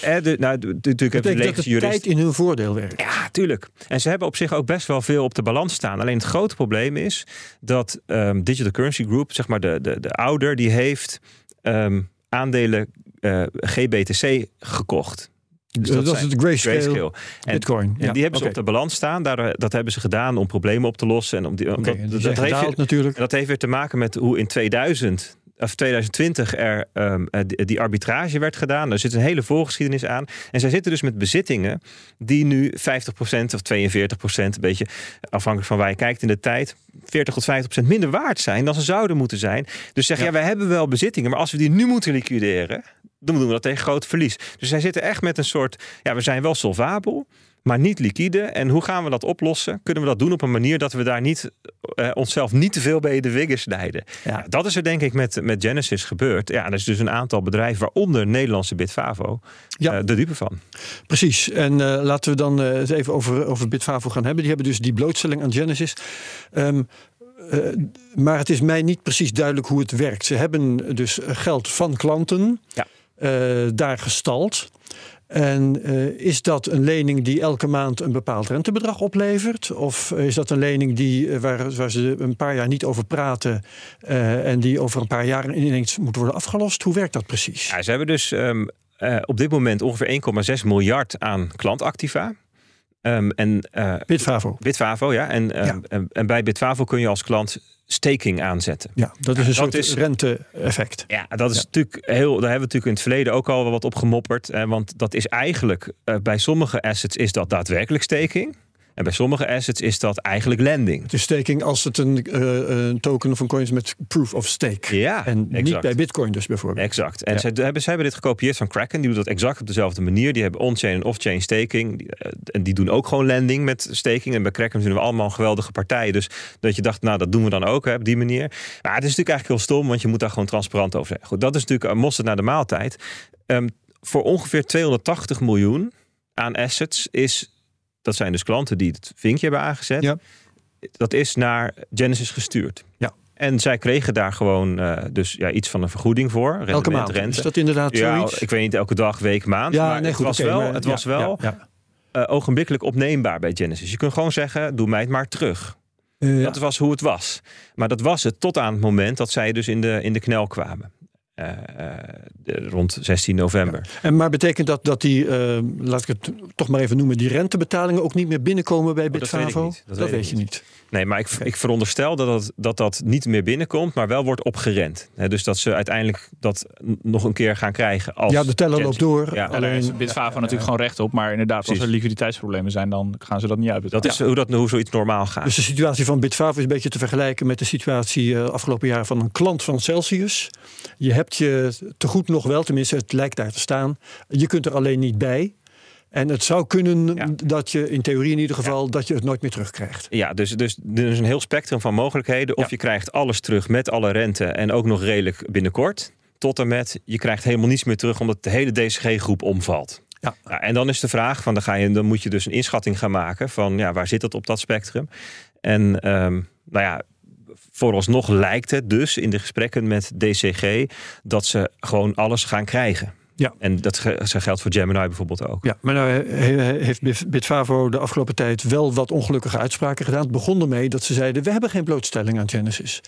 B: hè, de, nou, natuurlijk hebben
A: betekent dat
B: de
A: de
B: jurist.
A: tijd in hun voordeel werkt.
B: Ja, tuurlijk. En ze hebben op zich ook best wel veel op de balans staan. Alleen het grote probleem is dat ehm, Digital Currency Group, zeg maar de, de, de ouder, die heeft ehm, aandelen eh, GBTC gekocht. Dus
A: dat is
B: zijn
A: het grayscale,
B: Grayscale. En,
A: Bitcoin.
B: en
A: Ja,
B: die hebben ze op de balans staan. Daar, dat hebben ze gedaan om problemen op te lossen. En om die, dat,
A: zijn
B: heeft,
A: gedaald natuurlijk.
B: dat heeft weer te maken met hoe in 2000 of 2020 er ehm, eh, die, arbitrage werd gedaan. Er zit een hele voorgeschiedenis aan. En zij zitten dus met bezittingen die nu 50% of 42%, een beetje afhankelijk van waar je kijkt in de tijd, 40 tot 50% minder waard zijn dan ze zouden moeten zijn. Dus zeg ja.
A: Ja.
B: wij hebben wel bezittingen, maar als we die nu moeten liquideren, dan doen we dat tegen groot verlies. Dus zij zitten echt met een soort, ja, we zijn wel solvabel, maar niet liquide. En hoe gaan we dat oplossen? Kunnen we dat doen op een manier dat we daar niet eh, onszelf niet te veel bij de wiggen snijden?
A: Ja.
B: Dat is er denk ik met, met Genesis gebeurd. Ja, er is dus een aantal bedrijven, waaronder Nederlandse Bitfavo,
A: Ja.
B: eh, de dupe van.
A: Precies. En eh, laten we dan het even over, over Bitfavo gaan hebben. Die hebben dus die blootstelling aan Genesis. Ehm, eh, maar het is mij niet precies duidelijk hoe het werkt. Ze hebben dus geld van klanten
B: Ja.
A: Eh, daar gestald. En eh, is dat een lening die elke maand een bepaald rentebedrag oplevert? Of is dat een lening die, eh, waar, waar ze een paar jaar niet over praten eh, en die over een paar jaar ineens moet worden afgelost? Hoe werkt dat precies?
B: Ja, ze hebben dus ehm, eh, op dit moment ongeveer 1,6 miljard aan klantactiva. Ehm, en eh,
A: Bitfavo.
B: Bitfavo, ja. En, ehm,
A: Ja.
B: En, en bij Bitfavo kun je als klant staking aanzetten.
A: Ja, dat is een
B: dat
A: soort rente-effect.
B: Ja, dat is
A: Ja.
B: natuurlijk heel. Daar hebben we natuurlijk in het verleden ook al wel wat op gemopperd. Hè, want dat is eigenlijk eh, bij sommige assets is dat daadwerkelijk staking. En bij sommige assets is dat eigenlijk lending.
A: Het is staking als het een, eh, een token of een coin is met proof of stake.
B: Ja,
A: en niet bij bitcoin dus bijvoorbeeld.
B: Exact. En
A: Ja.
B: zij, hebben, zij hebben dit gekopieerd van Kraken. Die doen dat exact op dezelfde manier. Die hebben on-chain en off-chain staking. Eh, en die doen ook gewoon lending met staking. En bij Kraken zijn we allemaal geweldige partijen. Dus dat je dacht, nou dat doen we dan ook hè, op die manier. Maar het is natuurlijk eigenlijk heel stom, want je moet daar gewoon transparant over zijn. Goed, dat is natuurlijk een mosterd naar de maaltijd. Ehm, voor ongeveer 280 miljoen aan assets is, dat zijn dus klanten die het vinkje hebben aangezet.
A: Ja.
B: Dat is naar Genesis gestuurd.
A: Ja.
B: En zij kregen daar gewoon eh, dus ja, iets van een vergoeding voor.
A: Elke maand.
B: Rente.
A: Is dat inderdaad
B: ja,
A: zoiets?
B: ik weet niet elke dag, week, maand.
A: ja,
B: maar
A: nee, goed.
B: het was wel,
A: maar-
B: het
A: ja,
B: was wel
A: ja,
B: eh, ogenblikkelijk opneembaar bij Genesis. Je kunt gewoon zeggen, doe mij het maar terug.
A: Eh, ja.
B: Dat was hoe het was. Maar dat was het tot aan het moment dat zij dus in de, in de knel kwamen. Eh, eh, de- rond 16 november.
A: En maar betekent dat dat die, eh, laat ik het toch maar even noemen, die rentebetalingen ook niet meer binnenkomen bij
B: Oh, dat weet ik
A: Bitfavo?
B: niet. Dat weet
A: je
B: niet. Nee, maar ik, ik veronderstel dat dat, dat dat niet meer binnenkomt, maar wel wordt opgerend. Hè, dus dat ze uiteindelijk dat nog een keer gaan krijgen. Als
A: Ja, de teller loopt door.
B: Ja,
A: alleen,
C: is Bitfavo natuurlijk gewoon recht op. Maar inderdaad, als er liquiditeitsproblemen zijn, dan gaan ze dat niet uitbetalen.
B: Dat is hoe, dat, hoe zoiets normaal gaat.
A: Dus de situatie van Bitfavo is een beetje te vergelijken met de situatie eh, afgelopen jaar van een klant van Celsius. Je hebt je te goed nog wel, tenminste het lijkt daar te staan. Je kunt er alleen niet bij. En het zou kunnen
B: Ja.
A: dat je, in theorie in ieder geval, dat je het nooit meer terugkrijgt.
B: Ja, dus, dus er is een heel spectrum van mogelijkheden. Of
A: Ja.
B: je krijgt alles terug met alle rente en ook nog redelijk binnenkort. Tot en met je krijgt helemaal niets meer terug omdat de hele DCG-groep omvalt.
A: Ja.
B: Nou, en dan is de vraag: van, dan, ga je, dan moet je dus een inschatting gaan maken van ja, waar zit het op dat spectrum? En ehm, nou ja, vooralsnog lijkt het dus in de gesprekken met DCG dat ze gewoon alles gaan krijgen.
A: Ja.
B: En dat ge- dat geldt voor Gemini bijvoorbeeld ook.
A: Ja, maar nou he- he- heeft Bit- Bitfavo de afgelopen tijd wel wat ongelukkige uitspraken gedaan. Het begon ermee dat ze zeiden: we hebben geen blootstelling aan Genesis.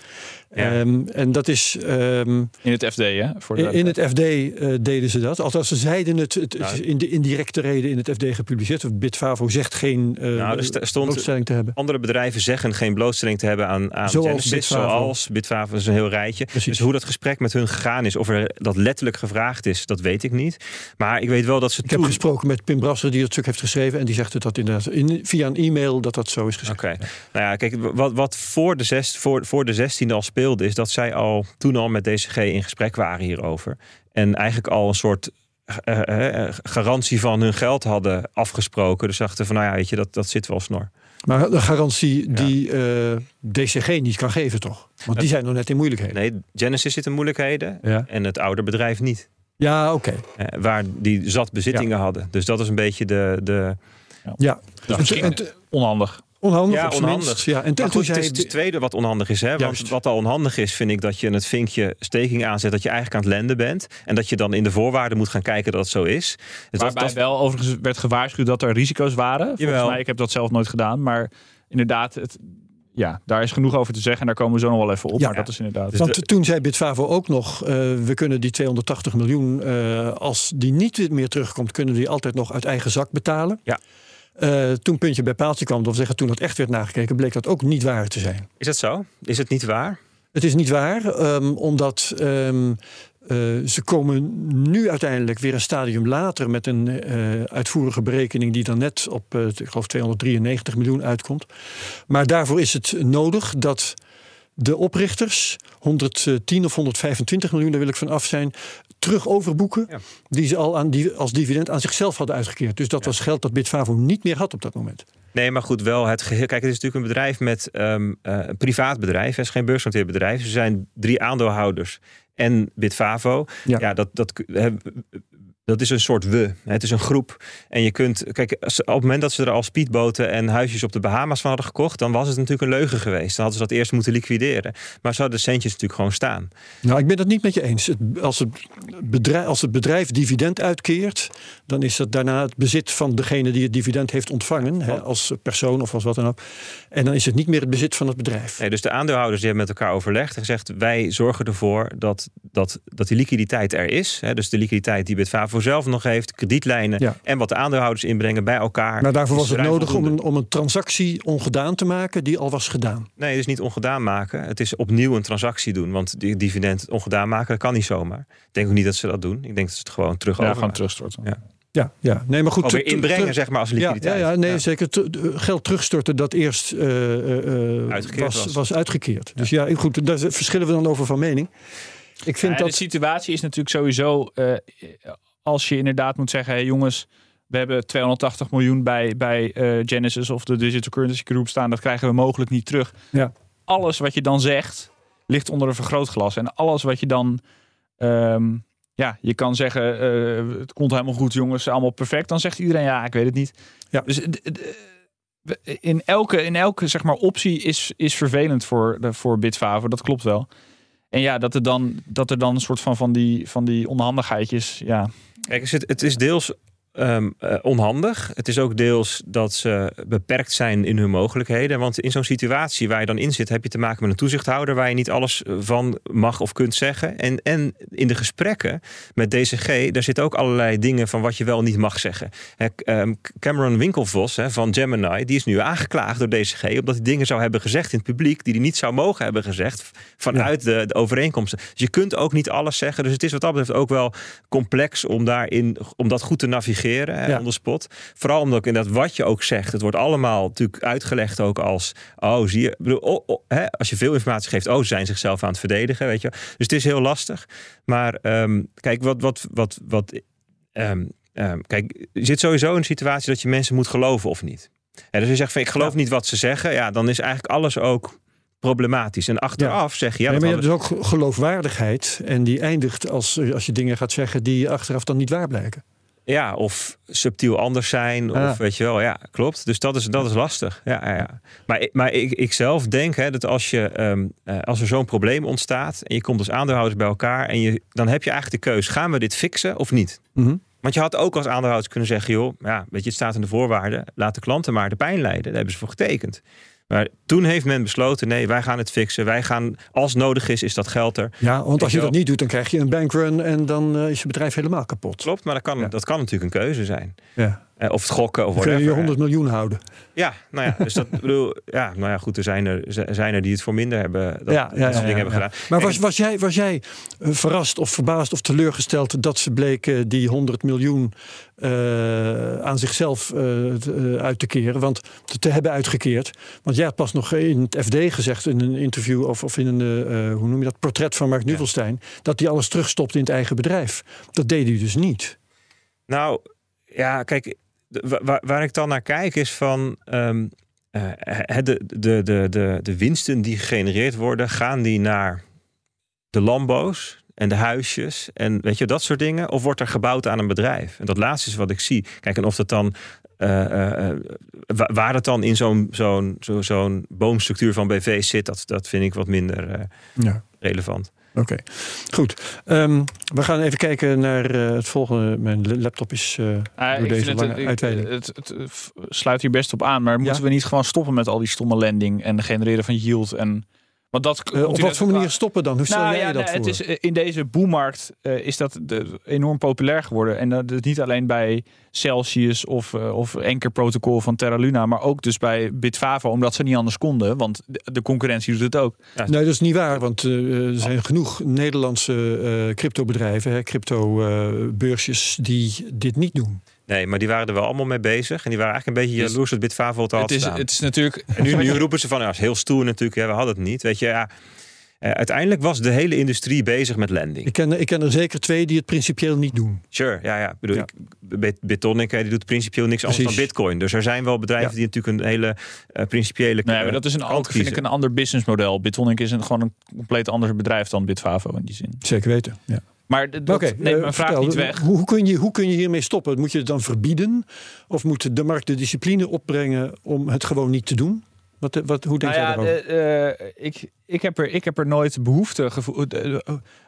B: Ja.
A: Ehm, en dat is ehm,
C: In het FD, hè? Voor de
A: in, het FD eh, deden ze dat. Althans, ze zeiden het, het is
B: Nou.
A: in de indirecte reden in het FD gepubliceerd. Bitfavo zegt geen eh
B: Nou, er st- stond-
A: blootstelling te hebben.
B: Andere bedrijven zeggen geen blootstelling te hebben aan, aan
A: Zoals
B: Genesis,
A: Bitfavo.
B: zoals Bitfavo, dat is een heel rijtje.
A: Precies.
B: Dus hoe dat gesprek met hun gegaan is, of er dat letterlijk gevraagd is, dat weet ik niet. Maar ik weet wel dat ze
A: Ik heb
B: toen...
A: gesproken met Pim Brasser, die het stuk heeft geschreven. En die zegt het dat inderdaad in, via een e-mail dat dat zo is gezegd.
B: Oké, nou ja, kijk, wat, wat voor, de zes, voor, voor de 16e al speelde, is dat zij al toen al met DCG in gesprek waren hierover. En eigenlijk al een soort eh, eh, garantie van hun geld hadden afgesproken. Dus dachten van, nou ja, weet je, dat, dat zit wel snor.
A: Maar de garantie die eh, DCG niet kan geven, toch? Want die zijn nog net in moeilijkheden.
B: Nee, Genesis zit in moeilijkheden
A: Ja,
B: en het oude bedrijf niet.
A: Ja oké.
B: Eh, waar die zat bezittingen hadden. Dus dat is een beetje de. de
A: Ja,
C: Dus
A: en-
C: onhandig.
A: onhandig
B: Ja, onhandig.
A: Ja, en,
B: maar
A: toen
B: goed,
A: zei
B: het is het tweede wat onhandig is. Hè? Want wat al onhandig is, vind ik dat je het vinkje steking aanzet. Dat je eigenlijk aan het lenden bent. En dat je dan in de voorwaarden moet gaan kijken dat het zo is. Dus dat,
C: Waarbij
B: dat,
C: wel overigens werd gewaarschuwd dat er risico's waren. Volgens
B: Jawel.
C: mij, ik heb dat zelf nooit gedaan. Maar inderdaad, het, ja, daar is genoeg over te zeggen. En daar komen we zo nog wel even op.
A: Ja.
C: maar dat is inderdaad...
B: Dus
A: Want
B: de-
A: toen zei Bitfavo ook nog, eh, we kunnen die 280 miljoen, eh, als die niet meer terugkomt, kunnen die altijd nog uit eigen zak betalen.
B: Ja.
A: Eh, toen puntje bij paaltje kwam, dat wil zeggen toen dat echt werd nagekeken, bleek dat ook niet waar te zijn.
B: is het zo? Is het niet waar?
A: Het is niet waar, ehm, omdat ehm, eh, ze komen nu uiteindelijk weer een stadium later met een eh, uitvoerige berekening die dan net op, eh, ik geloof 293 miljoen uitkomt. Maar daarvoor is het nodig dat de oprichters 110 of 125 miljoen, daar wil ik van af zijn, terug overboeken.
B: Ja.
A: Die ze al aan die, als dividend aan zichzelf hadden uitgekeerd. Dus dat was geld dat Bitfavo niet meer had op dat moment.
B: Nee, maar goed, wel het geheel. Kijk, het is natuurlijk een bedrijf met ehm, eh, een privaat bedrijf. Het is geen beursgenoteerd bedrijf. Er zijn drie aandeelhouders en Bitfavo.
A: Ja.
B: Ja, dat, dat, dat is een soort we. Het is een groep. En je kunt, kijk, op het moment dat ze er al speedboten en huisjes op de Bahama's van hadden gekocht, dan was het natuurlijk een leugen geweest. Dan hadden ze dat eerst moeten liquideren. Maar ze hadden de centjes natuurlijk gewoon staan.
A: Nou, ik ben het niet met je eens. Het, als, het bedrijf, als het bedrijf dividend uitkeert, dan is dat daarna het bezit van degene die het dividend heeft ontvangen, hè, als persoon of als wat dan ook. En dan is het niet meer het bezit van het bedrijf.
B: Nee, dus de aandeelhouders die hebben met elkaar overlegd en gezegd: wij zorgen ervoor dat, dat, dat die liquiditeit er is. Hè, dus de liquiditeit die Bitfavo zelf nog heeft, kredietlijnen
A: Ja.
B: en wat de aandeelhouders inbrengen bij elkaar.
A: Maar daarvoor was het nodig om een, om een transactie ongedaan te maken die al was gedaan.
B: Nee, het is niet ongedaan maken. Het is opnieuw een transactie doen. Want die dividend ongedaan maken, dat kan niet zomaar. Ik denk ook niet dat ze dat doen. Ik denk dat ze het gewoon terug
C: ja,
B: overmaken.
C: terugstorten.
B: Ja.
A: Ja, ja. Nee, maar goed.
B: Alweer
A: te-
B: inbrengen,
A: te-
B: zeg maar, als
A: Ja,
B: liquiditeit.
A: ja, ja, nee, zeker. Te- geld terugstorten dat eerst eh, eh, eh,
B: Uitgekeerd
A: was,
B: was.
A: was uitgekeerd. Dus ja, goed, daar verschillen we dan over van mening. Ik vind
C: Ja, de
A: dat.
C: situatie is natuurlijk sowieso, eh, als je inderdaad moet zeggen, hey jongens, we hebben 280 miljoen bij, bij eh, Genesis of de Digital Currency Group staan, dat krijgen we mogelijk niet terug.
A: Ja.
C: Alles wat je dan zegt, ligt onder een vergrootglas. En alles wat je dan, ehm, ja, je kan zeggen, eh, het komt helemaal goed jongens, allemaal perfect. Dan zegt iedereen, ja, ik weet het niet.
A: Ja.
C: Dus eh, in elke, in elke zeg maar, optie is, is vervelend voor, de, voor Bitfavo, dat klopt wel. En ja, dat er dan, dat er dan een soort van, van, die, van die onhandigheidjes. Ja.
B: Kijk, het is- het is deels ehm, eh, onhandig. Het is ook deels dat ze beperkt zijn in hun mogelijkheden. Want in zo'n situatie waar je dan in zit, heb je te maken met een toezichthouder waar je niet alles van mag of kunt zeggen. En, en in de gesprekken met DCG, daar zitten ook allerlei dingen van wat je wel niet mag zeggen. Ehm, Cameron Winkelvos van Gemini, die is nu aangeklaagd door DCG omdat hij dingen zou hebben gezegd in het publiek die hij niet zou mogen hebben gezegd vanuit de, de overeenkomsten. Dus je kunt ook niet alles zeggen. Dus het is wat dat betreft ook wel complex om daarin om dat goed te navigeren hè,
A: Ja.
B: on the spot. Vooral omdat ook inderdaad wat je ook zegt, het wordt allemaal natuurlijk uitgelegd ook als oh zie je, ik bedoel, oh, oh, hè, als je veel informatie geeft, oh ze zijn zichzelf aan het verdedigen, weet je. Dus het is heel lastig. Maar ehm, kijk wat wat wat wat ehm, ehm, kijk, je zit sowieso in een situatie dat je mensen moet geloven of niet. En dus je zegt van ik geloof niet wat ze zeggen, ja, dan is eigenlijk alles ook problematisch. En achteraf zeg je ja,
A: nee,
B: dat
A: maar je hebt dus ook ge- geloofwaardigheid. En die eindigt als, als je dingen gaat zeggen die achteraf dan niet waar blijken.
B: Ja, of subtiel anders zijn.
A: Ah.
B: Of weet je wel, ja, klopt. Dus dat is, dat is lastig. Ja, ja, ja. Maar, ik- maar ik, ik zelf denk hè, dat als, je, ehm, eh, als er zo'n probleem ontstaat. en je komt als aandeelhouders bij elkaar. en je, dan heb je eigenlijk de keus: gaan we dit fixen of niet?
A: Mhm.
B: Want je had ook als aandeelhouders kunnen zeggen: joh, ja, weet je, het staat in de voorwaarden. Laat de klanten maar de pijn lijden. Daar hebben ze voor getekend. Maar toen heeft men besloten: nee, wij gaan het fixen. Wij gaan, als nodig is, is dat geld er.
A: Ja, want als je dat niet doet, dan krijg je een bankrun en dan eh, is je bedrijf helemaal kapot.
B: Klopt, maar dat kan,
A: Ja.
B: dat kan natuurlijk een keuze zijn.
A: Ja.
B: Eh, of het gokken of
A: Dan kun je
B: whatever.
A: je 100 miljoen houden.
B: Ja, nou ja, dus dat bedoel, ja, nou ja, goed, er zijn er, zijn er die het voor minder hebben, dat,
A: Ja, ja,
B: dat soort dingen hebben gedaan.
A: Maar was, was jij, was jij eh, verrast of verbaasd of teleurgesteld dat ze bleken die 100 miljoen eh, aan zichzelf uit te keren? Want te, te hebben uitgekeerd. Want jij had pas nog in het FD gezegd in een interview of, of in een, hoe noem je dat, portret van Mark Nuvelstein. Dat hij alles terugstopt in het eigen bedrijf. Dat deed hij dus niet.
B: Nou, ja, kijk, de- waar, waar ik dan naar kijk is van ehm, eh, de, de, de, de, de winsten die gegenereerd worden, gaan die naar de Lambo's en de huisjes en weet je, dat soort dingen? Of wordt er gebouwd aan een bedrijf? En dat laatste is wat ik zie. Kijk, en of dat dan, eh, eh, eh, wa- waar het dan in zo'n zo'n zo, zo'n boomstructuur van BV zit, dat, dat vind ik wat minder eh,
A: Ja.
B: relevant.
A: Oké, goed. Ehm, we gaan even kijken naar eh, het volgende. Mijn laptop is eh,
C: Ah,
A: door deze lange
C: het, ik-
A: uitweiding.
C: het, het, het sluit hier best op aan. Maar moeten we niet gewoon stoppen met al die stomme landing en genereren van yield? En, want dat,
A: Eh, op wat voor manier stoppen dan? Hoe stel
C: Nou
A: jij
C: ja,
A: dat
C: nee,
A: voor?
C: het is, eh, in deze boommarkt eh, is dat de, enorm populair geworden. En dat is niet alleen bij Celsius of, eh, of Protocol van Terra Luna, maar ook dus bij Bitfavo, omdat ze niet anders konden. Want de, concurrentie doet het ook.
A: Nee, dat is niet waar, want er zijn genoeg Nederlandse cryptobedrijven, crypto-beursjes, die dit niet doen.
B: Nee, maar die waren er wel allemaal mee bezig. En die waren eigenlijk een beetje
C: Dus
B: jaloers dat Bitfavo het al had
C: Het is,
B: staan.
C: het is natuurlijk.
B: En nu, nu roepen ze van, ja, is heel stoer natuurlijk. Ja, we hadden het niet. Weet je, ja. Eh, uiteindelijk was de hele industrie bezig met landing.
A: Ik ken, ik ken er zeker twee die het principieel niet doen.
B: Sure, ja, ja. Ik bedoel,
A: Ja.
B: ik- Bit- Bitonic hè, die doet principieel niks anders dan
A: Precies.
B: Bitcoin. Dus er zijn wel bedrijven
A: Ja.
B: die natuurlijk een hele eh, principiële.
C: Nee, maar dat is een, ook, vind ik een ander businessmodel. Bitonic is een, gewoon een compleet ander bedrijf dan Bitfavo in die zin.
A: Zeker weten. Ja.
C: Maar dat neemt
A: eh,
C: mijn vraag
A: vertel,
C: niet weg.
A: Hoe, hoe, kun je, hoe kun je hiermee stoppen? Moet je het dan verbieden? Of moet de markt de discipline opbrengen om het gewoon niet te doen? Wat, wat, hoe denk
C: Nou
A: jij
C: ja,
A: daarover?
C: de- eh, ik, ik, heb er, ik heb er nooit behoefte gevoeld. eh, eh,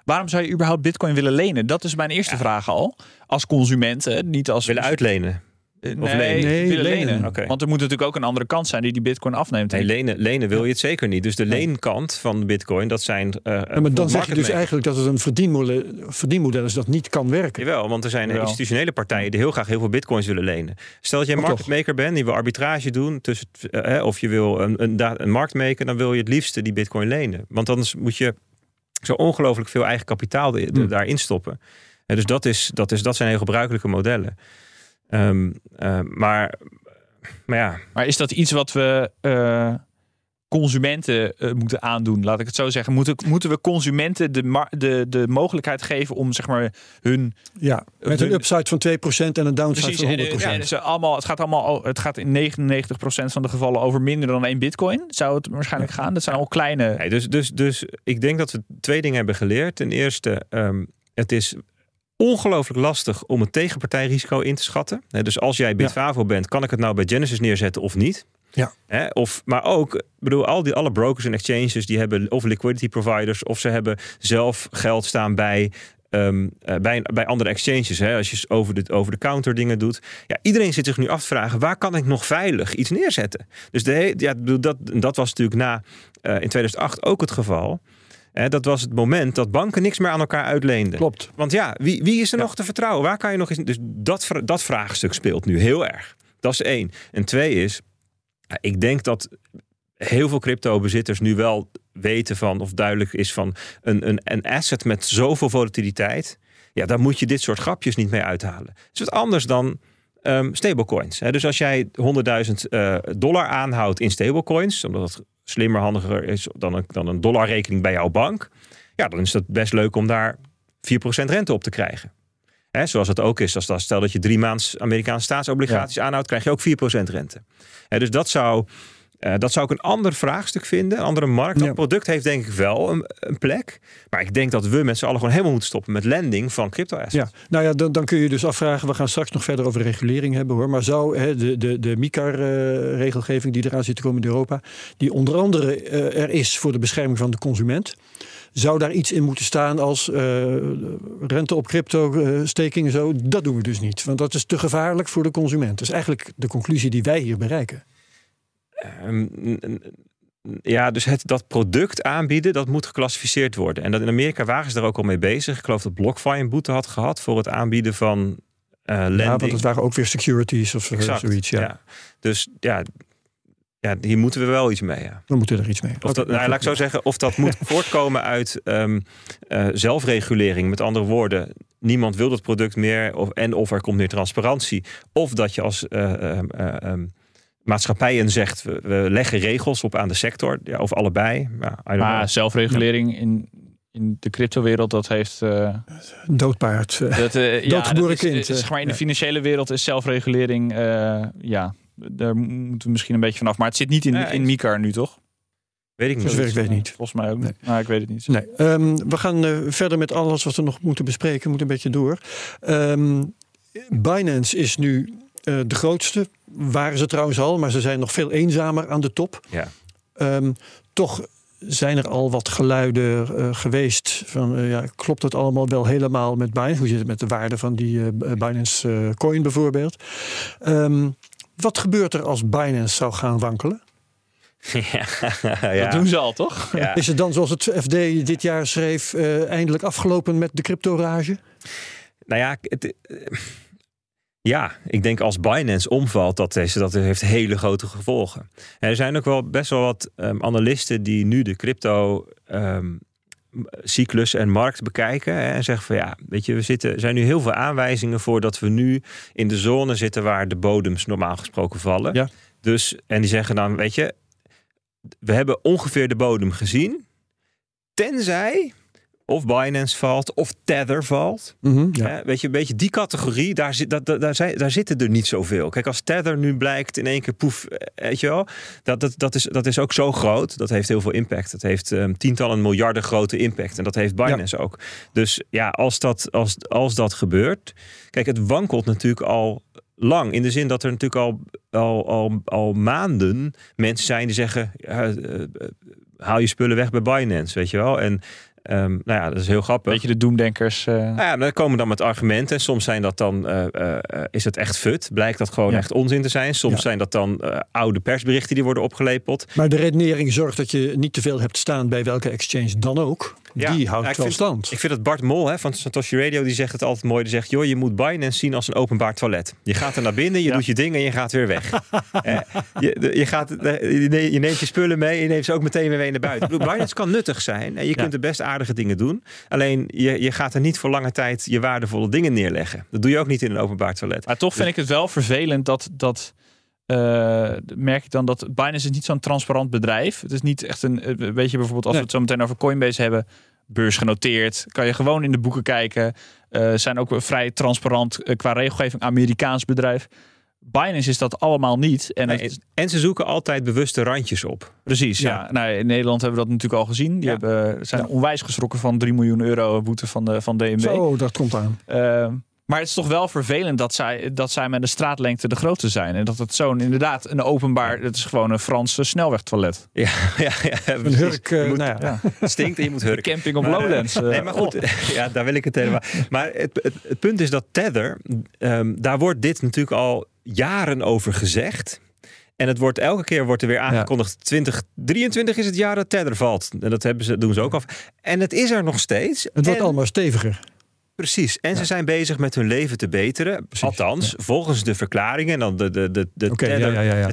C: waarom zou je überhaupt bitcoin willen lenen? Dat is mijn eerste vraag al. Als consument, hè, niet als...
B: willen uitlenen.
C: Eh,
B: of
C: nee,
B: lenen?
A: Nee,
C: willen
A: lenen.
C: Want er moet natuurlijk ook een andere kant zijn die die bitcoin afneemt.
B: Nee, lenen, lenen wil je het zeker niet. Dus de leenkant van Bitcoin, dat zijn. eh
A: Ja, maar dan zeg je dus eigenlijk dat het een verdienmodel, verdienmodel is dat niet kan werken.
B: Jawel, want er zijn
C: Jawel.
B: institutionele partijen die heel graag heel veel bitcoins willen lenen. Stel dat jij een
A: Oh,
B: market maker bent, die wil arbitrage doen, tussen, eh, hè, of je wil een, een, een markt maken, dan wil je het liefste die bitcoin lenen. Want anders moet je zo ongelooflijk veel eigen kapitaal de- de-
A: Hmm.
B: daarin stoppen. En dus dat, is, dat, is, dat zijn heel gebruikelijke modellen. Ehm, eh, maar, maar ja,
C: Maar is dat iets wat we eh, consumenten eh, moeten aandoen? Laat ik het zo zeggen. Moeten, moeten we consumenten de, de, de mogelijkheid geven om zeg maar hun
A: Ja, met een upside van 2% en een downside
C: Precies,
A: van
C: en,
A: 100%.
C: eh, ja, ze allemaal, het gaat allemaal, het gaat in 99% van de gevallen over minder dan één bitcoin. Zou het waarschijnlijk gaan? Dat zijn al kleine.
B: Nee, dus, dus, dus ik denk dat we twee dingen hebben geleerd. Ten eerste, ehm, het is ongelooflijk lastig om het tegenpartijrisico in te schatten. Dus als jij Bitfavo bent, kan ik het nou bij Genesis neerzetten of niet?
A: Ja.
B: Hè, Of, maar ook, bedoel, al die alle brokers en exchanges die hebben of liquidity providers of ze hebben zelf geld staan bij. ehm, eh, bij, bij andere exchanges, hè, als je over de, over de counter dingen doet. Ja, iedereen zit zich nu af te vragen: waar kan ik nog veilig iets neerzetten? Dus de, ja, dat, dat was natuurlijk na eh, in 2008 ook het geval. Hè, dat was het moment dat banken niks meer aan elkaar uitleenden.
A: Klopt.
B: Want ja, wie, wie is er nog te vertrouwen? Waar kan je nog eens... Dus dat, dat vraagstuk speelt nu heel erg. Dat is één. En twee is, ik denk dat heel veel crypto-bezitters nu wel weten van, of duidelijk is van, een, een, een asset met zoveel volatiliteit, ja, daar moet je dit soort grapjes niet mee uithalen. Het is wat anders dan ehm, stablecoins. Hè. Dus als jij 100.000 eh, dollar aanhoudt in stablecoins, omdat het slimmer, handiger is dan een, dan een dollarrekening bij jouw bank, ja, dan is het best leuk om daar 4% rente op te krijgen. Hè, zoals het ook is, als dat, stel dat je drie maands Amerikaanse staatsobligaties aanhoudt, krijg je ook 4% rente. Hè, dus dat zou, eh, dat zou ik een ander vraagstuk vinden, een andere markt. Dat
A: Ja.
B: product heeft denk ik wel een, een plek. Maar ik denk dat we met z'n allen gewoon helemaal moeten stoppen met lending van crypto assets.
A: Ja, nou ja, dan, dan kun je dus afvragen. We gaan straks nog verder over regulering hebben hoor. Maar zou hè, de, de, de MICAR-regelgeving die eraan zit te komen in Europa, die onder andere eh, er is voor de bescherming van de consument, zou daar iets in moeten staan als eh, rente op crypto-staking en zo? Dat doen we dus niet, want dat is te gevaarlijk voor de consument. Dat is eigenlijk de conclusie die wij hier bereiken.
B: Ehm, ja, dus het, dat product aanbieden, dat moet geclassificeerd worden. En dat in Amerika waren ze er ook al mee bezig. Ik geloof dat BlockFi een boete had gehad voor het aanbieden van eh lending.
A: Ja, want het waren ook weer securities of eh,
B: Exact,
A: zoiets. Ja.
B: Dus ja, ja, hier moeten we wel iets mee. Ja.
A: We moeten er iets mee.
B: Of dat, nou, laat ik zo zeggen, of dat moet voortkomen uit ehm, eh, zelfregulering. Met andere woorden, niemand wil dat product meer. Of, en of er komt meer transparantie. Of dat je als eh, ehm, eh, ehm, maatschappijen zegt, we, we leggen regels op aan de sector. Ja, of allebei. Ja, I don't
C: Maar
B: know.
C: zelfregulering in, in de cryptowereld, dat heeft. eh,
A: Doodpaard. eh.
C: dat, eh, ja, dat is,
A: kind,
C: is- zeg maar in de financiële wereld is zelfregulering. eh, ja, daar moeten we misschien een beetje vanaf. Maar het zit niet in,
B: Ja,
C: in. MICAR nu, toch?
B: Weet ik niet.
A: Ik weet niet.
C: Volgens mij ook
A: Nee.
C: niet. Nou, ik weet het niet.
A: Nee, ehm, we gaan verder met alles wat we nog moeten bespreken. Moet een beetje door. Ehm, Binance is nu eh, de grootste. Waren ze trouwens al, maar ze zijn nog veel eenzamer aan de top.
B: Ja.
A: Ehm, toch zijn er al wat geluiden eh, geweest van eh, ja, klopt het allemaal wel helemaal met Binance? Hoe zit het met de waarde van die eh, Binance eh, coin bijvoorbeeld? Ehm, wat gebeurt er als Binance zou gaan wankelen?
B: ja,
C: Dat doen ze al, toch?
B: Ja.
A: Is het dan zoals het FD dit jaar schreef, eh, eindelijk afgelopen met de cryptorage?
B: Nou ja, het, ja, ik denk als Binance omvalt, dat, is, dat heeft hele grote gevolgen. En er zijn ook wel best wel wat ehm, analisten die nu de crypto ehm, cyclus en markt bekijken hè, en zeggen van ja, weet je, we zitten, er zijn nu heel veel aanwijzingen voor dat we nu in de zone zitten waar de bodems normaal gesproken vallen.
A: Ja.
B: Dus, en die zeggen dan, weet je, we hebben ongeveer de bodem gezien, tenzij of Binance valt of Tether valt.
A: Mhm, ja.
B: Weet je, een beetje die categorie, daar, zit, dat, dat- daar, zijn, daar zitten er niet zoveel. Kijk, als Tether nu blijkt in één keer poef, eh, weet je wel, dat, dat, dat, is, dat is ook zo groot. Dat heeft heel veel impact. Dat heeft ehm, tientallen miljarden grote impact. En dat heeft Binance ook. Dus ja, als dat, als, als dat gebeurt. Kijk, het wankelt natuurlijk al lang. In de zin dat er natuurlijk al, al, al, al maanden mensen zijn die zeggen: ja, eh, eh, haal je spullen weg bij Binance, weet je wel. En ehm, nou ja, dat is heel grappig.
C: Beetje de doemdenkers. eh,
B: Nou ja, dan komen dan met argumenten. En soms zijn dat dan, eh, eh, is het echt fut. Blijkt dat gewoon
A: Ja.
B: echt onzin te zijn. Soms
A: Ja.
B: zijn dat dan eh, oude persberichten die worden opgelepeld.
A: Maar de redenering zorgt dat je niet te veel hebt staan bij welke exchange dan ook.
B: Ja,
A: die houdt
B: ik
A: wel
B: vind-
A: stand.
B: Ik vind dat Bart Mol hè, van Satoshi Radio, die zegt het altijd mooi. Die zegt, joh, je moet Binance zien als een openbaar toilet. Je gaat er naar binnen, je doet je ding en je gaat weer weg. Eh, je, je, gaat, je ne- je neemt je spullen mee en je neemt ze ook meteen weer mee naar buiten. Bedoel, Binance kan nuttig zijn en je kunt er best aardige dingen doen. Alleen, je, je gaat er niet voor lange tijd je waardevolle dingen neerleggen. Dat doe je ook niet in een openbaar toilet.
C: Maar toch vind ik het wel vervelend dat, dat eh, merk ik dan dat Binance is niet zo'n transparant bedrijf. Het is niet echt een, eh, weet je bijvoorbeeld als
A: Nee.
C: we het zo meteen over Coinbase hebben, beursgenoteerd, kan je gewoon in de boeken kijken. Eh, zijn ook vrij transparant qua regelgeving, Amerikaans bedrijf. Binance is dat allemaal niet. En
B: Nee,
C: het-
B: en ze zoeken altijd bewuste randjes op.
C: precies, ja.
A: Ja.
C: Nou, in Nederland hebben we dat natuurlijk al gezien. Die
B: Ja.
C: hebben, zijn
A: Ja.
C: onwijs geschrokken van 3 miljoen euro boete van de van DNB.
A: Zo, dat komt aan.
C: Maar het is toch wel vervelend dat zij, dat zij met een straatlengte de grootste zijn. En dat het zo'n inderdaad een openbaar, het is gewoon een Franse snelwegtoilet.
B: Ja, ja, ja
A: Een hurk, eh,
B: moet-
A: nou ja.
B: Het stinkt en je moet hurken.
C: Camping op
B: Maar,
C: Lowlands. eh,
B: Nee, maar goed. Ja, daar wil ik het helemaal. Maar het, het, het punt is dat Tether, ehm, daar wordt dit natuurlijk al jaren over gezegd. En het wordt elke keer wordt er weer aangekondigd. 2023 is het jaar dat Tether valt. En dat hebben ze, doen ze ook af. En het is er nog steeds.
A: Het wordt allemaal steviger.
B: Precies. En ze zijn bezig met hun leven te beteren.
A: Precies,
B: Althans, volgens de verklaringen. En dan de, de, de, de, tether,
A: ja,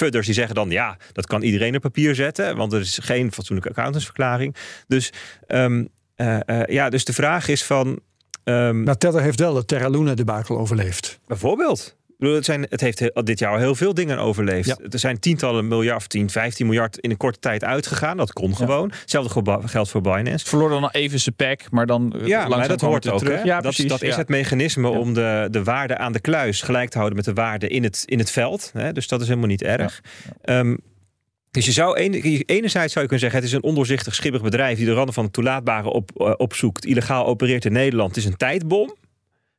B: de die zeggen dan... ja, dat kan iedereen op papier zetten. Want er is geen fatsoenlijke accountantsverklaring. Dus, ehm, eh, eh, ja, dus de vraag is van... ehm,
A: Maar Tether heeft wel de Terra Luna debakel overleefd.
B: Bijvoorbeeld. Bedoel, Het, zijn, het heeft dit jaar al heel veel dingen overleefd.
A: Ja.
B: Er zijn tientallen miljard, of 10, 15 miljard in een korte tijd uitgegaan. Dat kon gewoon. Hetzelfde geldt voor Binance.
C: verloor dan even zijn pack, maar dan eh,
B: Ja, maar dat hoort
C: het
B: ook.
C: terug. Ja,
B: dat,
C: precies.
B: dat is
C: ja.
B: het mechanisme om de, de waarde aan de kluis gelijk te houden met de waarde in het, in het veld. Hè? Dus dat is helemaal niet erg. Ehm, dus je zou ene- enerzijds zou je kunnen zeggen: het is een ondoorzichtig, schibbig bedrijf die de randen van het toelaatbare op, eh, opzoekt, illegaal opereert in Nederland. Het is een tijdbom.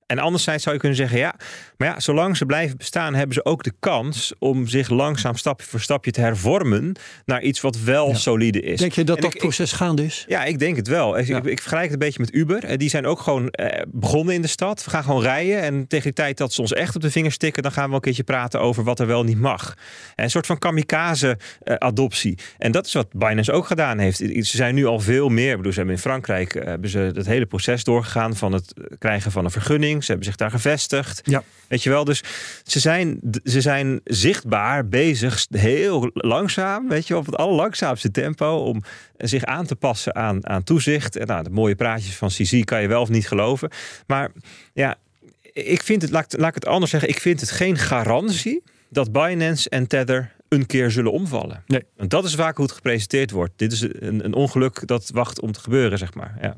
B: En anderzijds zou je kunnen zeggen, ja, maar ja, zolang ze blijven bestaan, hebben ze ook de kans om zich langzaam stapje voor stapje te hervormen naar iets wat wel
A: Ja.
B: solide is.
A: Denk je dat
B: En
A: dat
B: ik- ik-
A: proces gaande is?
B: ja, ik denk het wel. Ik,
A: Ja.
B: ik, ik vergelijk het een beetje met Uber. Eh, Die zijn ook gewoon eh, begonnen in de stad. We gaan gewoon rijden. En tegen die tijd dat ze ons echt op de vingers stikken... dan gaan we wel een keertje praten over wat er wel niet mag. En een soort van kamikaze-adoptie. en dat is wat Binance ook gedaan heeft. Ze zijn nu al veel meer... Ik bedoel, ze hebben in Frankrijk eh, hebben ze het hele proces doorgegaan... van het krijgen van een vergunning. Ze hebben zich daar gevestigd.
A: Ja.
B: Weet je wel, dus ze zijn, ze zijn zichtbaar bezig, heel langzaam, weet je, op het allerlangzaamste tempo, om zich aan te passen aan, aan toezicht. En nou, de mooie praatjes van CZ kan je wel of niet geloven. Maar ja, ik vind het, laat, ik- laat ik het anders zeggen, ik vind het geen garantie dat Binance en Tether een keer zullen omvallen.
A: Nee.
B: En dat is vaak hoe het gepresenteerd wordt. Dit is een, een ongeluk dat wacht om te gebeuren, zeg maar. Ja.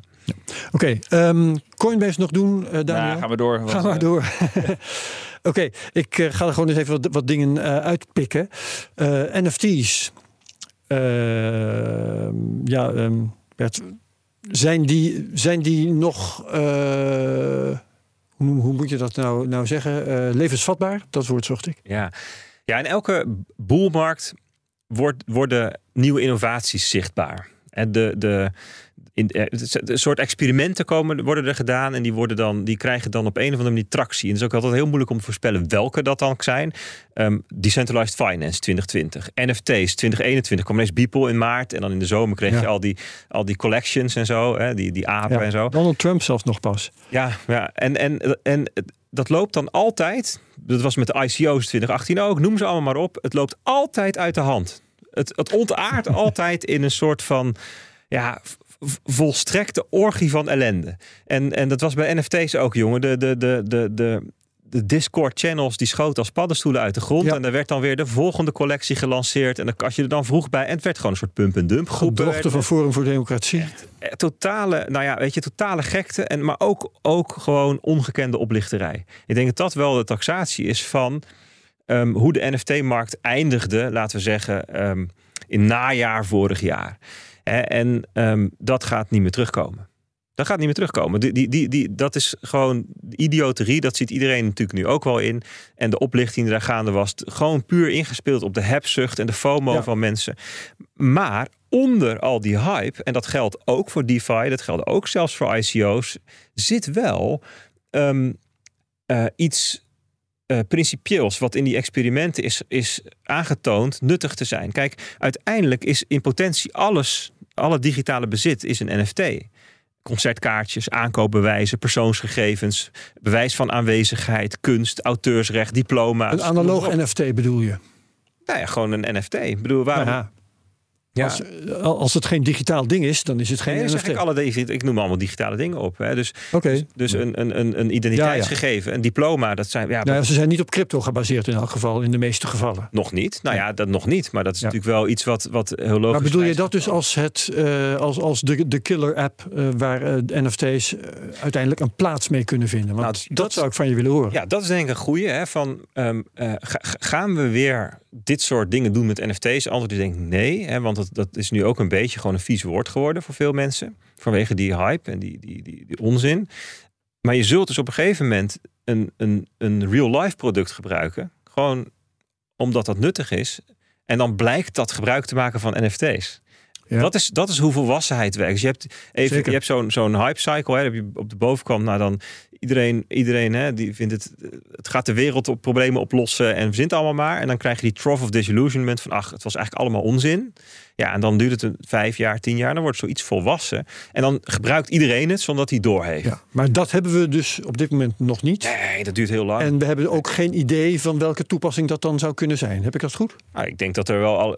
A: Oké, ehm, Coinbase nog doen, eh Daniel?
C: Ja, gaan we door.
A: Ga
C: want,
A: maar
C: eh,
A: door. Oké, ik eh, ga er gewoon eens even wat, wat dingen eh, uitpikken. Eh, NFT's. Ehm, ja, ehm, Bert, zijn, die, zijn die nog, eh, hoe, hoe moet je dat nou, nou zeggen, Eh, levensvatbaar? Dat woord zocht ik.
B: Ja, ja in elke boelmarkt wordt, worden nieuwe innovaties zichtbaar. En de, de, in, eh, een soort experimenten komen, worden er gedaan en die, worden dan, die krijgen dan op een of andere manier tractie. En het is ook altijd heel moeilijk om te voorspellen welke dat dan zijn. Ehm, Decentralized Finance 2020, NFT's 2021, kwam ineens Beeple in maart en dan in de zomer kreeg
A: Ja.
B: je al die, al die collections en zo, hè, die, die apen
A: Ja,
B: en zo.
A: Donald Trump zelfs nog pas.
B: Ja, ja. En, en, en dat loopt dan altijd. Dat was met de ICO's 2018 ook. Noem ze allemaal maar op. Het loopt altijd uit de hand. Het, het ontaart altijd in een soort van. Ja, volstrekte orgie van ellende. En, en dat was bij NFT's ook, jongen. De, de, de, de, de, de Discord-channels die schoten als paddenstoelen uit de grond.
A: Ja.
B: En daar werd dan weer de volgende collectie gelanceerd. En dan als je er dan vroeg bij. En het werd gewoon een soort pump-and-dump groep.
A: Dochter van Forum voor Democratie.
B: Eh, totale, nou ja, weet je, totale gekte. En, maar ook, ook gewoon ongekende oplichterij. Ik denk dat dat wel de taxatie is van ehm, hoe de NFT-markt eindigde, laten we zeggen, ehm, in najaar vorig jaar. En ehm, dat gaat niet meer terugkomen. Dat gaat niet meer terugkomen. Die, die, die, die, dat is gewoon idioterie. Dat ziet iedereen natuurlijk nu ook wel in. En de oplichting die daar gaande was, gewoon puur ingespeeld op de hebzucht en de FOMO
A: Ja.
B: van mensen. Maar onder al die hype, en dat geldt ook voor DeFi, dat geldt ook zelfs voor ICO's, zit wel ehm, eh, iets eh, principieels wat in die experimenten is, is aangetoond nuttig te zijn. Kijk, uiteindelijk is in potentie alles alle digitale bezit is een NFT. Concertkaartjes, aankoopbewijzen, persoonsgegevens, bewijs van aanwezigheid, kunst, auteursrecht, diploma's.
A: Een analoog. NFT bedoel je?
B: Nou ja, gewoon een NFT. Ik bedoel, waarom?
A: Ja. als, als het geen digitaal ding is, dan is het geen
B: Nee, zeg ik, alle, ik noem allemaal digitale dingen op. Hè. Dus,
A: Oké.
B: dus een, een, een, identiteitsgegeven, een diploma, dat zijn ja,
A: Nou ze zijn niet op crypto gebaseerd in elk geval, in de meeste gevallen.
B: nog niet. Nou ja, dat nog niet. Maar dat is natuurlijk wel iets wat, wat heel logisch
A: Maar bedoel je dat dus als, het, eh, als, als de, de killer app eh, waar eh, de NFT's eh, uiteindelijk een plaats mee kunnen vinden? Want
B: Nou,
A: dat,
B: dat-
A: zou ik van je willen horen.
B: Ja, dat is denk ik een goede. Hè, van, ehm, eh, ga- ga- gaan we weer dit soort dingen doen met NFT's? Antwoord is denk ik nee. Hè, want dat, dat is nu ook een beetje gewoon een vies woord geworden voor veel mensen. Vanwege die hype en die, die, die, die onzin. Maar je zult dus op een gegeven moment een, een, een real-life product gebruiken. Gewoon omdat dat nuttig is. En dan blijkt dat gebruik te maken van NFT's.
A: Ja.
B: Dat, is, dat is hoe volwassenheid werkt. Dus je hebt, even,
A: Zeker.
B: je hebt zo'n zo'n hype cycle. Hè, heb je op de bovenkant. Nou, dan iedereen, iedereen hè, die vindt het. Het gaat de wereld op problemen oplossen. En verzint allemaal maar. En dan krijg je die trough of disillusionment. Van ach, het was eigenlijk allemaal onzin. Ja, en dan duurt het een vijf jaar, tien jaar. Dan wordt zoiets volwassen. En dan gebruikt iedereen het zonder dat hij doorheeft.
A: Ja, maar dat hebben we dus op dit moment nog niet.
B: Nee, dat duurt heel lang.
A: En we hebben ook geen idee van welke toepassing dat dan zou kunnen zijn. Heb ik dat goed?
B: Nou, ik denk dat er wel al.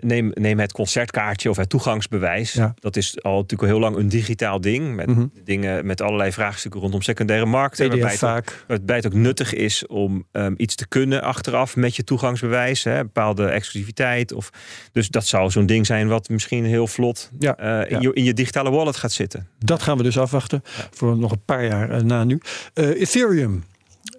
B: Neem, neem het concertkaartje of het toegangsbewijs.
A: Ja.
B: Dat is al natuurlijk al heel lang een digitaal ding. Met
A: Mhm.
B: dingen met allerlei vraagstukken rondom secundaire markten. waarbij
A: PDF
B: het, ook,
A: vaak.
B: waarbij het ook nuttig is om ehm, iets te kunnen achteraf met je toegangsbewijs. Hè, bepaalde exclusiviteit. Of, dus dat zou zo'n ding zijn wat misschien heel vlot
A: Ja,
B: eh, in,
A: ja.
B: je, in je digitale wallet gaat zitten.
A: Dat gaan we dus afwachten voor nog een paar jaar eh, na nu. Eh, Ethereum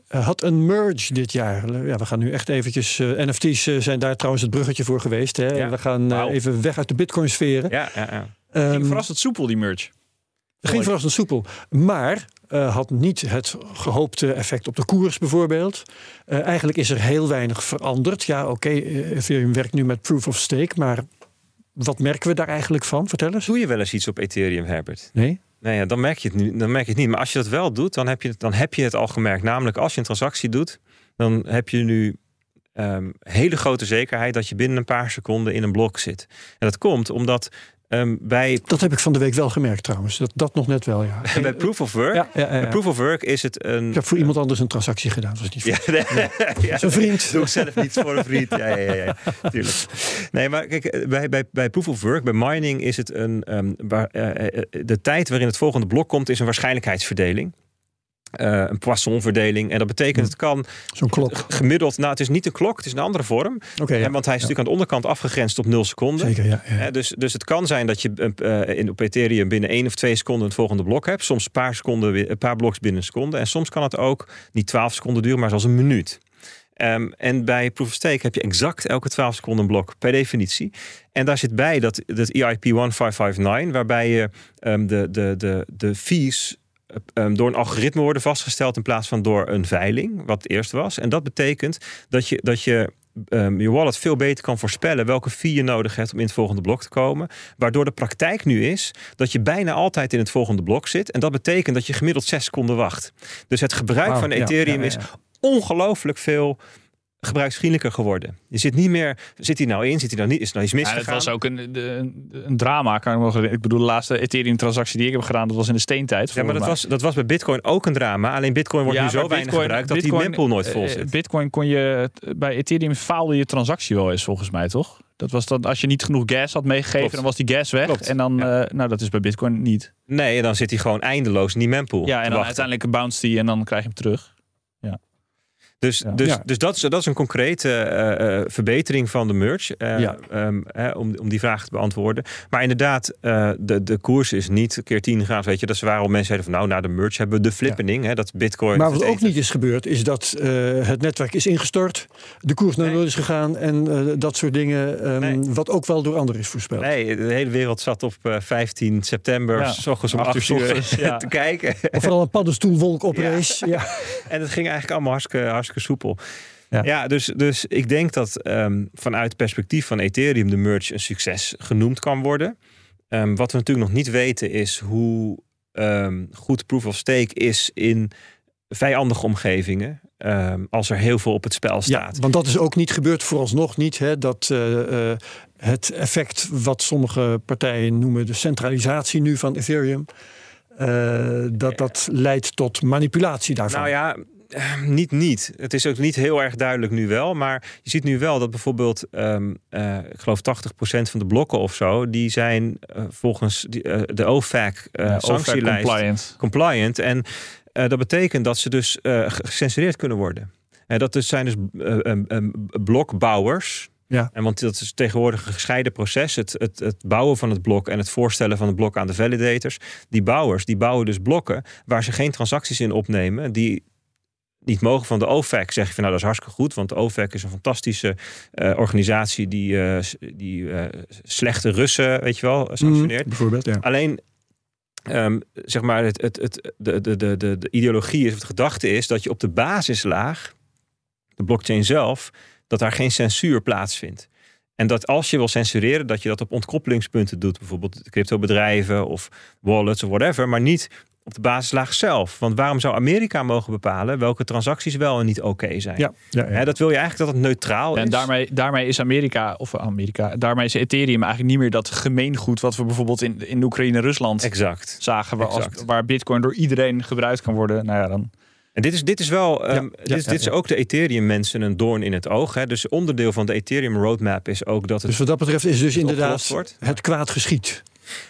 A: had een merge dit jaar. Ja, we gaan nu echt eventjes... eh, NFT's eh, zijn daar trouwens het bruggetje voor geweest. Hè?
B: Ja.
A: We gaan eh, even weg uit de bitcoin-sferen.
B: Ja, ja, ja.
A: Ehm,
C: Ging verrassend soepel die merch.
A: Ging verrassend soepel. Maar eh, had niet het gehoopte effect op de koers bijvoorbeeld. Eh, eigenlijk is er heel weinig veranderd. Ja, oké, Ethereum werkt nu met proof of stake. Maar wat merken we daar eigenlijk van? Vertel eens.
B: Doe je wel eens iets op Ethereum, Herbert?
A: Nee?
B: Nee, ja, dan, merk je het nu, dan merk je het niet. Maar als je dat wel doet, dan heb je het, dan heb je het al gemerkt. Namelijk, als je een transactie doet, dan heb je nu ehm, hele grote zekerheid dat je binnen een paar seconden in een blok zit. En dat komt omdat ehm, bij,
A: Dat heb ik van de week wel gemerkt trouwens. Dat, dat nog net wel, ja.
B: bij Proof of Work,
A: Ja, ja, ja.
B: Proof of Work is het een...
A: Ik heb voor iemand anders een transactie gedaan. Dat was niet
B: nee, ja,
A: zijn vriend.
B: Doe ik zelf niet voor een vriend. Ja, ja, ja, ja, tuurlijk. Nee, maar kijk, eh, bij, bij, bij proof of work, bij mining is het een. ehm, waar, eh, eh, de tijd waarin het volgende blok komt, is een waarschijnlijkheidsverdeling. Eh, een Poissonverdeling. En dat betekent, het kan
A: Zo'n klok.
B: gemiddeld, nou het is niet een klok, het is een andere vorm.
A: Ja.
B: Hè, want hij is natuurlijk aan de onderkant afgegrensd op 0 seconden.
A: Zeker, ja. ja.
B: Dus, dus het kan zijn dat je eh, in, op Ethereum binnen één of twee seconden het volgende blok hebt. Soms een paar, seconden, een paar bloks binnen een seconde. En soms kan het ook niet 12 seconden duren, maar zelfs een minuut. Ehm, en bij Proof of Stake heb je exact elke 12 seconden een blok, per definitie. En daar zit bij dat, dat EIP 1559, waarbij je ehm, de, de, de, de fees ehm, door een algoritme worden vastgesteld in plaats van door een veiling, wat het eerst was. En dat betekent dat je, dat je ehm, je wallet veel beter kan voorspellen welke fee je nodig hebt om in het volgende blok te komen. Waardoor de praktijk nu is dat je bijna altijd in het volgende blok zit. En dat betekent dat je gemiddeld 6 seconden wacht. Dus het gebruik van Ethereum
A: ja, ja,
B: is ongelooflijk veel gebruiksvriendelijker geworden. Je zit niet meer, zit hij nou in, zit hij nou niet, is er nou iets
C: Ja,
B: misgegaan?
C: het was ook een, een, een drama. Kan ik, ik bedoel, de laatste Ethereum-transactie die ik heb gedaan, dat was in de steentijd.
B: ja, maar dat was, dat was bij Bitcoin ook een drama. Alleen Bitcoin wordt
C: Ja,
B: nu zo weinig gebruikt dat
C: Bitcoin,
B: die mempool nooit vol
C: eh,
B: zit.
C: Bitcoin kon je, bij Ethereum faalde je transactie wel eens volgens mij, toch? Dat was dan, als je niet genoeg gas had meegegeven,
B: Klopt.
C: dan was die gas weg.
B: Klopt.
C: En dan,
B: Ja.
C: eh, nou dat is bij Bitcoin niet.
B: Nee, dan zit hij gewoon eindeloos in die mempool.
C: Ja, en dan
B: wachten.
C: uiteindelijk bounce die en dan krijg je hem terug. Ja.
B: Dus,
A: Ja.
B: dus dat, is, dat is een concrete eh, eh, verbetering van de merge. eh,
A: Ja.
B: ehm, hè, om, om die vraag te beantwoorden. Maar inderdaad, eh, de, de koers is niet keer 10 gegaan. Weet je, dat is waarom mensen zeiden van nou, na de merge hebben we de flippening. Hè, dat bitcoin.
A: Maar wat ook niet is gebeurd, is dat eh, het netwerk is ingestort, de koers naar
B: Nee.
A: nul is gegaan en eh, dat soort dingen, ehm,
B: Nee.
A: wat ook wel door anderen is voorspeld.
B: Nee, de hele wereld zat op eh, 15 september,
C: Ja.
B: s ochtends om
C: Acht
B: 8
C: uur
B: uur
C: 's ochtends, ja.
B: te kijken.
A: Of vooral een paddenstoelwolk oprees. Ja.
B: En het ging eigenlijk allemaal hartstikke, hartstikke soepel.
A: Ja.
B: Ja, dus, dus ik denk dat ehm, vanuit het perspectief van Ethereum de merge een succes genoemd kan worden. Ehm, wat we natuurlijk nog niet weten is hoe ehm, goed proof of stake is in vijandige omgevingen. als er heel veel op het spel
A: Ja,
B: staat.
A: want dat is ook niet gebeurd, vooralsnog niet. Hè, dat eh, eh, het effect wat sommige partijen noemen de centralisatie nu van Ethereum, eh, dat dat leidt tot manipulatie daarvan.
B: Nou ja, niet niet. Het is ook niet heel erg duidelijk nu wel. Maar je ziet nu wel dat bijvoorbeeld, ehm, eh, ik geloof 80% van de blokken of zo, die zijn eh, volgens die, eh, de OFAC
C: Ja,
B: sanctielijst
C: compliant.
B: compliant. En dat betekent dat ze dus gecensureerd kunnen worden. En dat dus zijn dus blokbouwers.
A: Ja.
B: En want dat is tegenwoordig een gescheiden proces. Het, het, het bouwen van het blok en het voorstellen van het blok aan de validators. Die bouwers, die bouwen dus blokken waar ze geen transacties in opnemen. Die niet mogen van de OFAC. Zeg je van nou dat is hartstikke goed. Want de OFAC is een fantastische eh, organisatie die, eh, die eh, slechte Russen, weet je wel, sanctioneert.
A: Mm, bijvoorbeeld, ja.
B: Alleen, ehm, zeg maar, het, het, het, de, de, de, de, de ideologie is, of de gedachte is dat je op de basislaag, de blockchain zelf, dat daar geen censuur plaatsvindt. En dat als je wil censureren, dat je dat op ontkoppelingspunten doet. Bijvoorbeeld cryptobedrijven of wallets of whatever. Maar niet op de basislaag zelf. Want waarom zou Amerika mogen bepalen welke transacties wel en niet oké zijn?
A: Ja, ja, ja.
B: Hè, dat wil je eigenlijk dat het neutraal is.
C: En daarmee, daarmee is Amerika, of Amerika, daarmee is Ethereum eigenlijk niet meer dat gemeengoed wat we bijvoorbeeld in, in Oekraïne en Rusland
B: Exact.
C: zagen, waar, als, waar Bitcoin door iedereen gebruikt kan worden. Nou ja, dan.
B: En dit is, dit is wel, ehm,
A: ja,
B: dit, is,
A: ja,
B: dit is ook de Ethereum-mensen een doorn in het oog. Hè? Dus onderdeel van de Ethereum roadmap is ook dat het.
A: Dus wat dat betreft is dus inderdaad
B: wordt.
A: het kwaad geschied.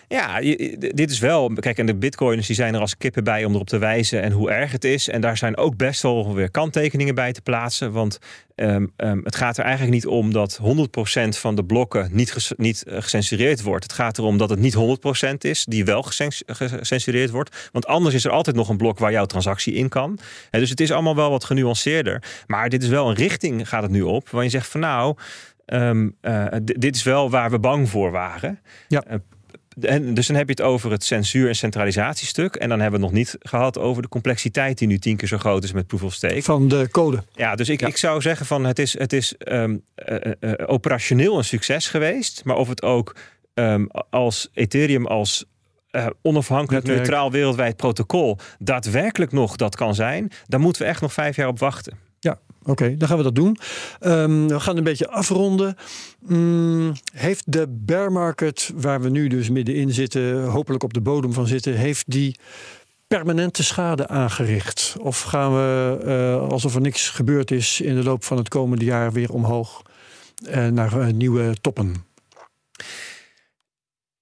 B: Ja, dit is wel. Kijk, en de bitcoiners die zijn er als kippen bij om erop te wijzen en hoe erg het is. En daar zijn ook best wel weer kanttekeningen bij te plaatsen. Want ehm, ehm, het gaat er eigenlijk niet om dat 100% van de blokken niet, ges- niet eh, gecensureerd wordt. Het gaat erom dat het niet 100% is die wel gecens- gecensureerd wordt. Want anders is er altijd nog een blok waar jouw transactie in kan. Hè, dus het is allemaal wel wat genuanceerder. Maar dit is wel een richting gaat het nu op. Waar je zegt van nou, ehm, eh, dit is wel waar we bang voor waren.
A: Ja.
B: Eh, en dus dan heb je het over het censuur- en centralisatiestuk. En dan hebben we het nog niet gehad over de complexiteit die nu tien keer zo groot is met proof of stake.
A: Van de code.
B: Ja, dus ik,
A: Ja.
B: ik zou zeggen van het is, het is ehm, eh, eh, eh, operationeel een succes geweest. Maar of het ook ehm, als Ethereum als onafhankelijk,
A: Netwerk.
B: neutraal wereldwijd protocol daadwerkelijk nog dat kan zijn, daar moeten we echt nog vijf jaar op wachten.
A: Oké, dan gaan we dat doen. Ehm, we gaan een beetje afronden. Mm, heeft de bear market, waar we nu dus middenin zitten, hopelijk op de bodem van zitten, heeft die permanente schade aangericht? Of gaan we, eh, alsof er niks gebeurd is, in de loop van het komende jaar weer omhoog eh, naar eh, nieuwe toppen?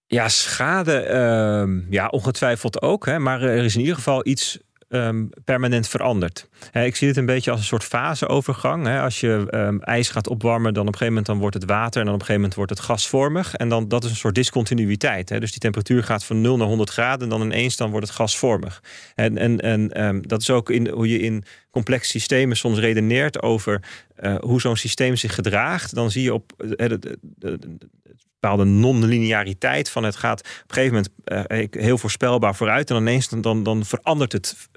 B: Ja, schade, ehm, ja, ongetwijfeld ook. Hè, maar er is in ieder geval iets ehm, permanent veranderd. Hè, ik zie het een beetje als een soort faseovergang. Als je ehm, ijs gaat opwarmen, dan op een gegeven moment dan wordt het water en dan op een gegeven moment wordt het gasvormig. En dan dat is een soort discontinuïteit. Dus die temperatuur gaat van 0 naar 100 graden en dan ineens dan wordt het gasvormig. En, en, en ehm, dat is ook in, hoe je in complexe systemen soms redeneert over eh, hoe zo'n systeem zich gedraagt. Dan zie je op eh, de, de, de, de- bepaalde non-lineariteit van het gaat op een gegeven moment eh, heel voorspelbaar vooruit en ineens dan, dan, verandert het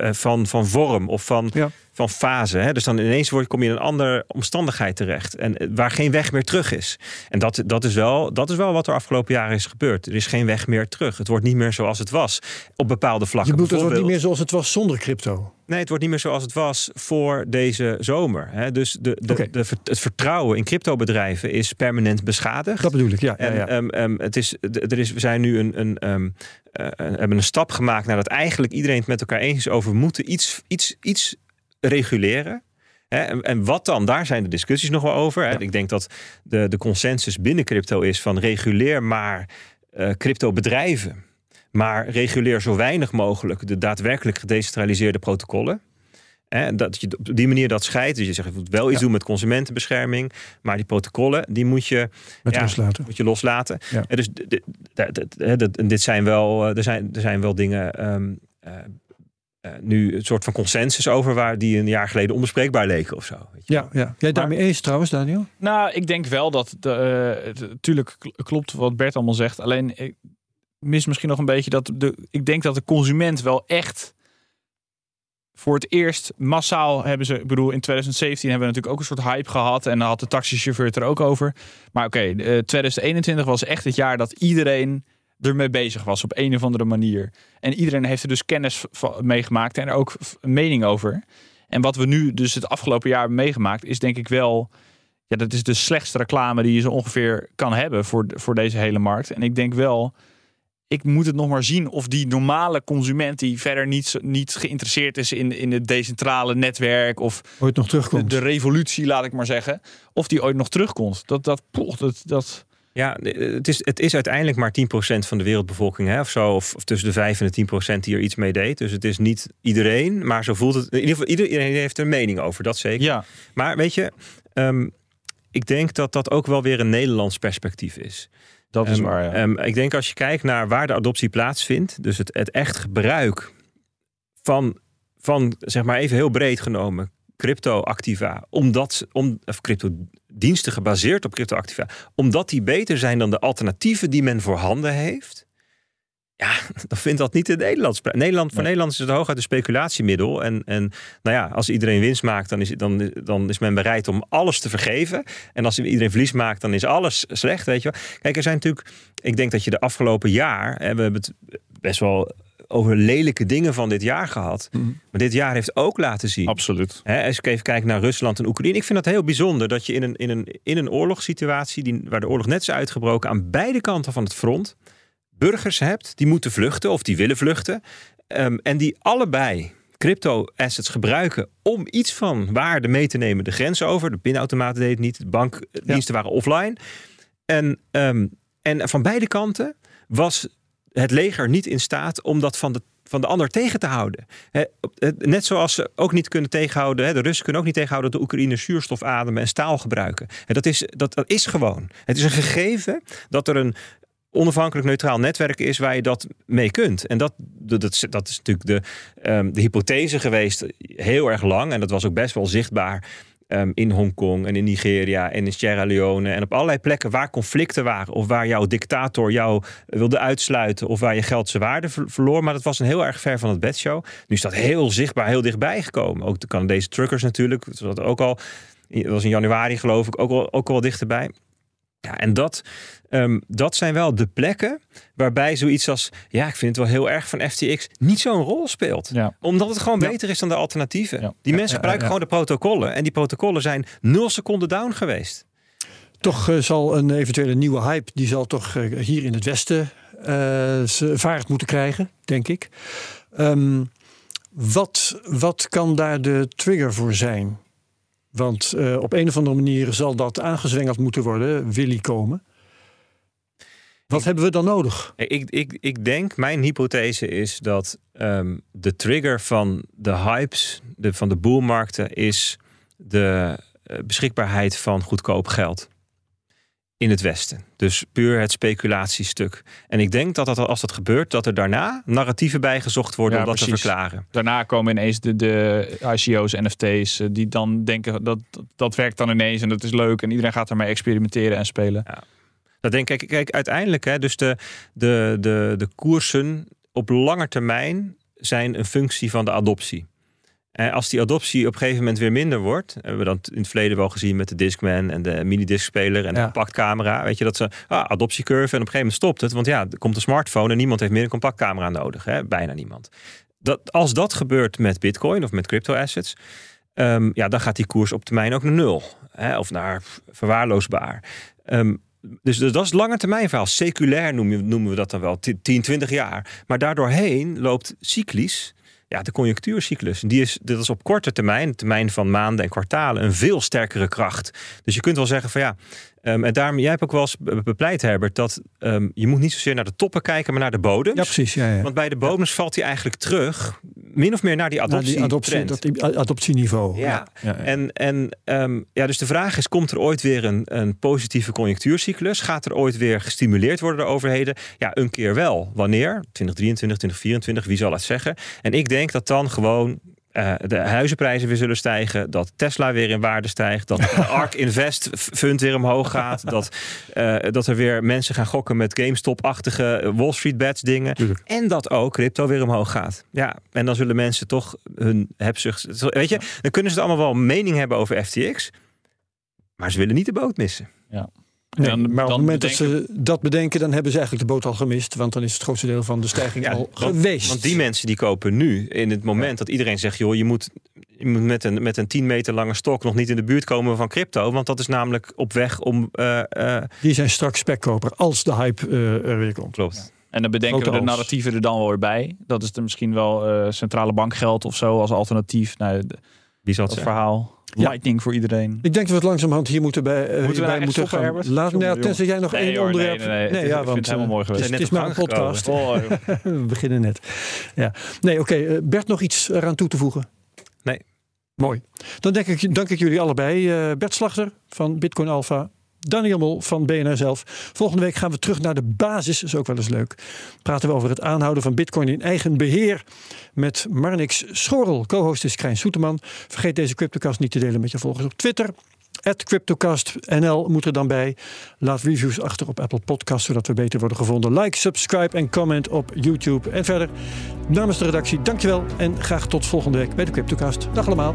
B: van, van vorm of van,
A: Ja.
B: van fase. Hè? Dus dan ineens word, kom je in een andere omstandigheid terecht en eh, waar geen weg meer terug is. En dat, dat, is wel, dat is wel wat er afgelopen jaren is gebeurd. Er is geen weg meer terug. Het wordt niet meer zoals het was op bepaalde
A: Je
B: vlakken.
A: bedoelt, het wordt niet meer zoals het was zonder crypto.
B: Nee, het wordt niet meer zoals het was voor deze zomer. Hè? Dus de, de, de, het vertrouwen in cryptobedrijven is permanent beschadigd.
A: Dat bedoel ik, ja.
B: En
A: ja.
B: ehm, ehm, het is, er is, we zijn nu een, een, ehm, eh, een- hebben een stap gemaakt naar dat eigenlijk iedereen het met elkaar eens is over moeten iets, iets, iets reguleren. En, wat dan? Daar zijn de discussies nog wel over.
A: Ja.
B: Ik denk dat de, de consensus binnen crypto is van reguleer maar eh cryptobedrijven. Maar reguleer zo weinig mogelijk de daadwerkelijk gedecentraliseerde protocollen. Hè, dat je op die manier dat scheidt. Dus je zegt, je moet wel iets
A: Ja.
B: doen met consumentenbescherming. Maar die protocollen, die moet je
A: Met
B: ja.
A: loslaten.
B: moet je loslaten.
A: Ja.
B: En dus dit zijn wel, eh, er zijn, er zijn wel dingen ehm, eh, eh, nu een soort van consensus over waar die een jaar geleden onbespreekbaar leken of zo. Weet je
A: Ja, ja. Jij daarmee eens trouwens, Daniel?
C: Nou, ik denk wel dat. De, het- Natuurlijk klopt wat Bert allemaal zegt. Alleen ik mis misschien nog een beetje dat. De, ik denk dat de consument wel echt. Voor het eerst massaal hebben ze. Ik bedoel, in 2017 hebben we natuurlijk ook een soort hype gehad. En dan had de taxichauffeur het er ook over. Maar oké, eh, 2021 was echt het jaar dat iedereen ermee bezig was op een of andere manier. En iedereen heeft er dus kennis meegemaakt en er ook mening over. En wat we nu dus het afgelopen jaar hebben meegemaakt, is denk ik wel. Ja, dat is de slechtste reclame die je zo ongeveer kan hebben voor, voor deze hele markt. En ik denk wel, ik moet het nog maar zien of die normale consument die verder niet, niet geïnteresseerd is in, in het decentrale netwerk of
A: Ooit nog
C: de,
A: terugkomt.
C: de revolutie, laat ik maar zeggen, of die ooit nog terugkomt. Dat, dat, poch, dat, dat,
B: Ja, het is, het is uiteindelijk maar 10% van de wereldbevolking hè, of zo. Of, of tussen de 5 en de 10% die er iets mee deed. Dus het is niet iedereen, maar zo voelt het. In ieder geval, iedereen heeft er een mening over, dat zeker.
C: ja,
B: Maar weet je, ehm, ik denk dat dat ook wel weer een Nederlands perspectief is.
C: Dat is
B: Ehm,
C: waar. Ja.
B: ehm, ik denk als je kijkt naar waar de adoptie plaatsvindt, dus het, het echt gebruik van, van, zeg maar even heel breed genomen, crypto-activa, omdat, om, of crypto-diensten gebaseerd op crypto-activa, omdat die beter zijn dan de alternatieven die men voorhanden heeft. Ja, dan vindt dat niet in Nederlands. pra- Nederland, voor
C: Nee.
B: Nederland is het hooguit een speculatiemiddel. En, en nou ja, als iedereen winst maakt, dan is, dan, dan is men bereid om alles te vergeven. En als iedereen verlies maakt, dan is alles slecht, weet je wel. Kijk, er zijn natuurlijk... Ik denk dat je de afgelopen jaar... Hè, we hebben het best wel over lelijke dingen van dit jaar gehad.
A: Mhm.
B: Maar dit jaar heeft ook laten zien...
C: Absoluut.
B: Hè, als ik even kijk naar Rusland en Oekraïne. Ik vind dat heel bijzonder dat je in een, in een, in een oorlogssituatie... Die, waar de oorlog net is uitgebroken... aan beide kanten van het front... burgers hebt die moeten vluchten of die willen vluchten... ehm, en die allebei crypto-assets gebruiken... om iets van waarde mee te nemen de grens over. De pinautomaten deden het niet, de bankdiensten waren offline. En, ehm, en van beide kanten was het leger niet in staat om dat van de van de ander tegen te houden. Net zoals ze ook niet kunnen tegenhouden, de Russen kunnen ook niet tegenhouden dat de Oekraïners zuurstof ademen en staal gebruiken. Dat, is, dat, dat is gewoon. Het is een gegeven dat er een onafhankelijk neutraal netwerk is waar je dat mee kunt. En dat, dat, dat is- natuurlijk de, ehm, de hypothese geweest heel erg lang. En dat was ook best wel zichtbaar ehm, in Hongkong en in Nigeria en in Sierra Leone. En op allerlei plekken waar conflicten waren. Of waar jouw dictator jou wilde uitsluiten. Of waar je geld zijn waarde ver- verloor. Maar dat was een heel erg ver van het bedshow. Nu is dat heel zichtbaar, heel dichtbij gekomen. Ook de Canadese truckers natuurlijk. Dat ook al, dat was in januari geloof ik, ook al, ook al dichterbij. Ja, en dat, ehm, dat zijn wel de plekken waarbij zoiets als, ja, ik vind het wel heel erg van FTX, niet zo'n rol speelt.
C: Ja.
B: Omdat het gewoon beter is dan de alternatieven.
C: Ja.
B: Die mensen gebruiken gewoon de protocollen. En die protocollen zijn nul seconden down geweest.
A: Toch eh, zal een eventuele nieuwe hype, die zal toch eh, hier in het Westen zijn vaart moeten krijgen, denk ik. Ehm, wat, wat kan daar de trigger voor zijn? Want op een of andere manier zal dat aangezwengeld moeten worden, wil die komen. Wat
B: Ik-
A: hebben we dan nodig?
B: Ik, ik, ik denk, mijn hypothese is dat ehm, de trigger van de hypes, de, van de boelmarkten, is de eh, beschikbaarheid van goedkoop geld. In het Westen. Dus puur het speculatiestuk. En ik denk dat, dat als dat gebeurt, dat er daarna narratieven bijgezocht worden
C: Ja,
B: om dat te verklaren.
C: Daarna komen ineens de, de ICO's, NFT's, eh, die dan denken dat dat, dat werkt dan ineens en dat is leuk en iedereen gaat ermee experimenteren en spelen.
B: Dat denk ik, kijk, uiteindelijk, hè, dus de, de, de, de koersen op lange termijn zijn een functie van de adoptie. En als die adoptie op een gegeven moment weer minder wordt, hebben we dat in het verleden wel gezien met de Discman en de minidiscspeler en de
A: Ja.
B: compactcamera. Weet je dat ze, ah, adoptiecurve en op een gegeven moment stopt het, want ja, er komt een smartphone en niemand heeft meer een compactcamera nodig. Hè? Bijna niemand. Dat, als dat gebeurt met Bitcoin of met crypto assets, ehm, ja, dan gaat die koers op termijn ook naar nul. Hè? Of naar verwaarloosbaar. Ehm, dus, dat is lange termijn verhaal. Seculair noemen, we dat dan wel. 10, 20 jaar. Maar daardoorheen loopt cyclisch. Ja, de conjunctuurcyclus. Die is, dat is op korte termijn, termijn van maanden en kwartalen, een veel sterkere kracht. Dus je kunt wel zeggen van ja. Ehm, en daarom, jij hebt ook wel eens be- bepleit, Herbert, dat ehm, je moet niet zozeer naar de toppen kijken, maar naar de bodems.
A: Ja, precies. Ja, ja.
B: Want bij de bodems valt hij eigenlijk terug, min of meer naar die
A: Naar
B: adoptie.
A: die adoptie, dat adoptieniveau.
B: ja.
C: Ja, ja.
B: En, en ehm, ja, dus de vraag is: komt er ooit weer een, een positieve conjunctuurcyclus? Gaat er ooit weer gestimuleerd worden door overheden? Ja, een keer wel. Wanneer? 2023, 2024, wie zal het zeggen? En ik denk dat dan gewoon. Eh, de huizenprijzen weer zullen stijgen, dat Tesla weer in waarde stijgt, dat ARK Invest Fund weer omhoog gaat, dat, eh, dat er weer mensen gaan gokken met GameStop-achtige Wall Street bets dingen.
A: Tuurlijk.
B: En dat ook crypto weer omhoog gaat. Ja, en dan zullen mensen toch hun hebzucht. Weet je, dan kunnen ze het allemaal wel mening hebben over FTX. Maar ze willen niet de boot missen.
A: Nee,
C: dan-
A: maar op
C: dan
A: het moment
C: bedenken-
A: dat ze dat bedenken, dan hebben ze eigenlijk de boot al gemist. Want dan is het grootste deel van de stijging al
B: want,
A: geweest.
B: Want die mensen die kopen nu, in het moment dat iedereen zegt... joh, je moet, je moet met, een, met een 10 meter lange stok nog niet in de buurt komen van crypto. Want dat is namelijk op weg om... eh, eh,
A: Die zijn straks spekkoper als de hype eh, er weer komt.
B: klopt.
C: En dan bedenken
A: Grote
C: we de
A: als.
C: narratieven er dan wel weer bij. Dat is er misschien wel eh, centrale bankgeld of zo als alternatief. Nou, de-
B: Die zal het
C: dat
A: Ja.
C: Lightning voor iedereen.
A: Ik denk dat we het langzamerhand hier moeten bij, eh,
C: Moeten we
A: hierbij
C: nou
A: moeten
C: stoppen,
A: gaan.
C: Herbert?
A: Laat, nou, tenzij jij nog één
C: hoor,
A: onderwerp...
C: nee, nee, nee. Het is-
A: ja,
C: ik vind
A: want
C: het helemaal
A: eh,
C: mooi geweest.
A: Het, is- is maar een podcast. we beginnen net. Ja. Nee, oké. eh, Bert, nog iets eraan toe te voegen?
B: Nee.
A: Mooi. Dan denk ik, dank ik jullie allebei. Eh, Bert Slachter van Bitcoin Alpha. Daniel Mol van BNR zelf. Volgende week gaan we terug naar de basis. Is ook wel eens leuk. Praten we over het aanhouden van Bitcoin in eigen beheer. Met Marnix Schorrel. Co-host is Krijn Soeterman. Vergeet deze Cryptocast niet te delen met je volgers op Twitter. CryptocastNL moet er dan bij. Laat reviews achter op Apple Podcasts, zodat we beter worden gevonden. Like, subscribe en comment op YouTube. En verder, namens de redactie, dankjewel. En graag tot volgende week bij de Cryptocast. Dag allemaal.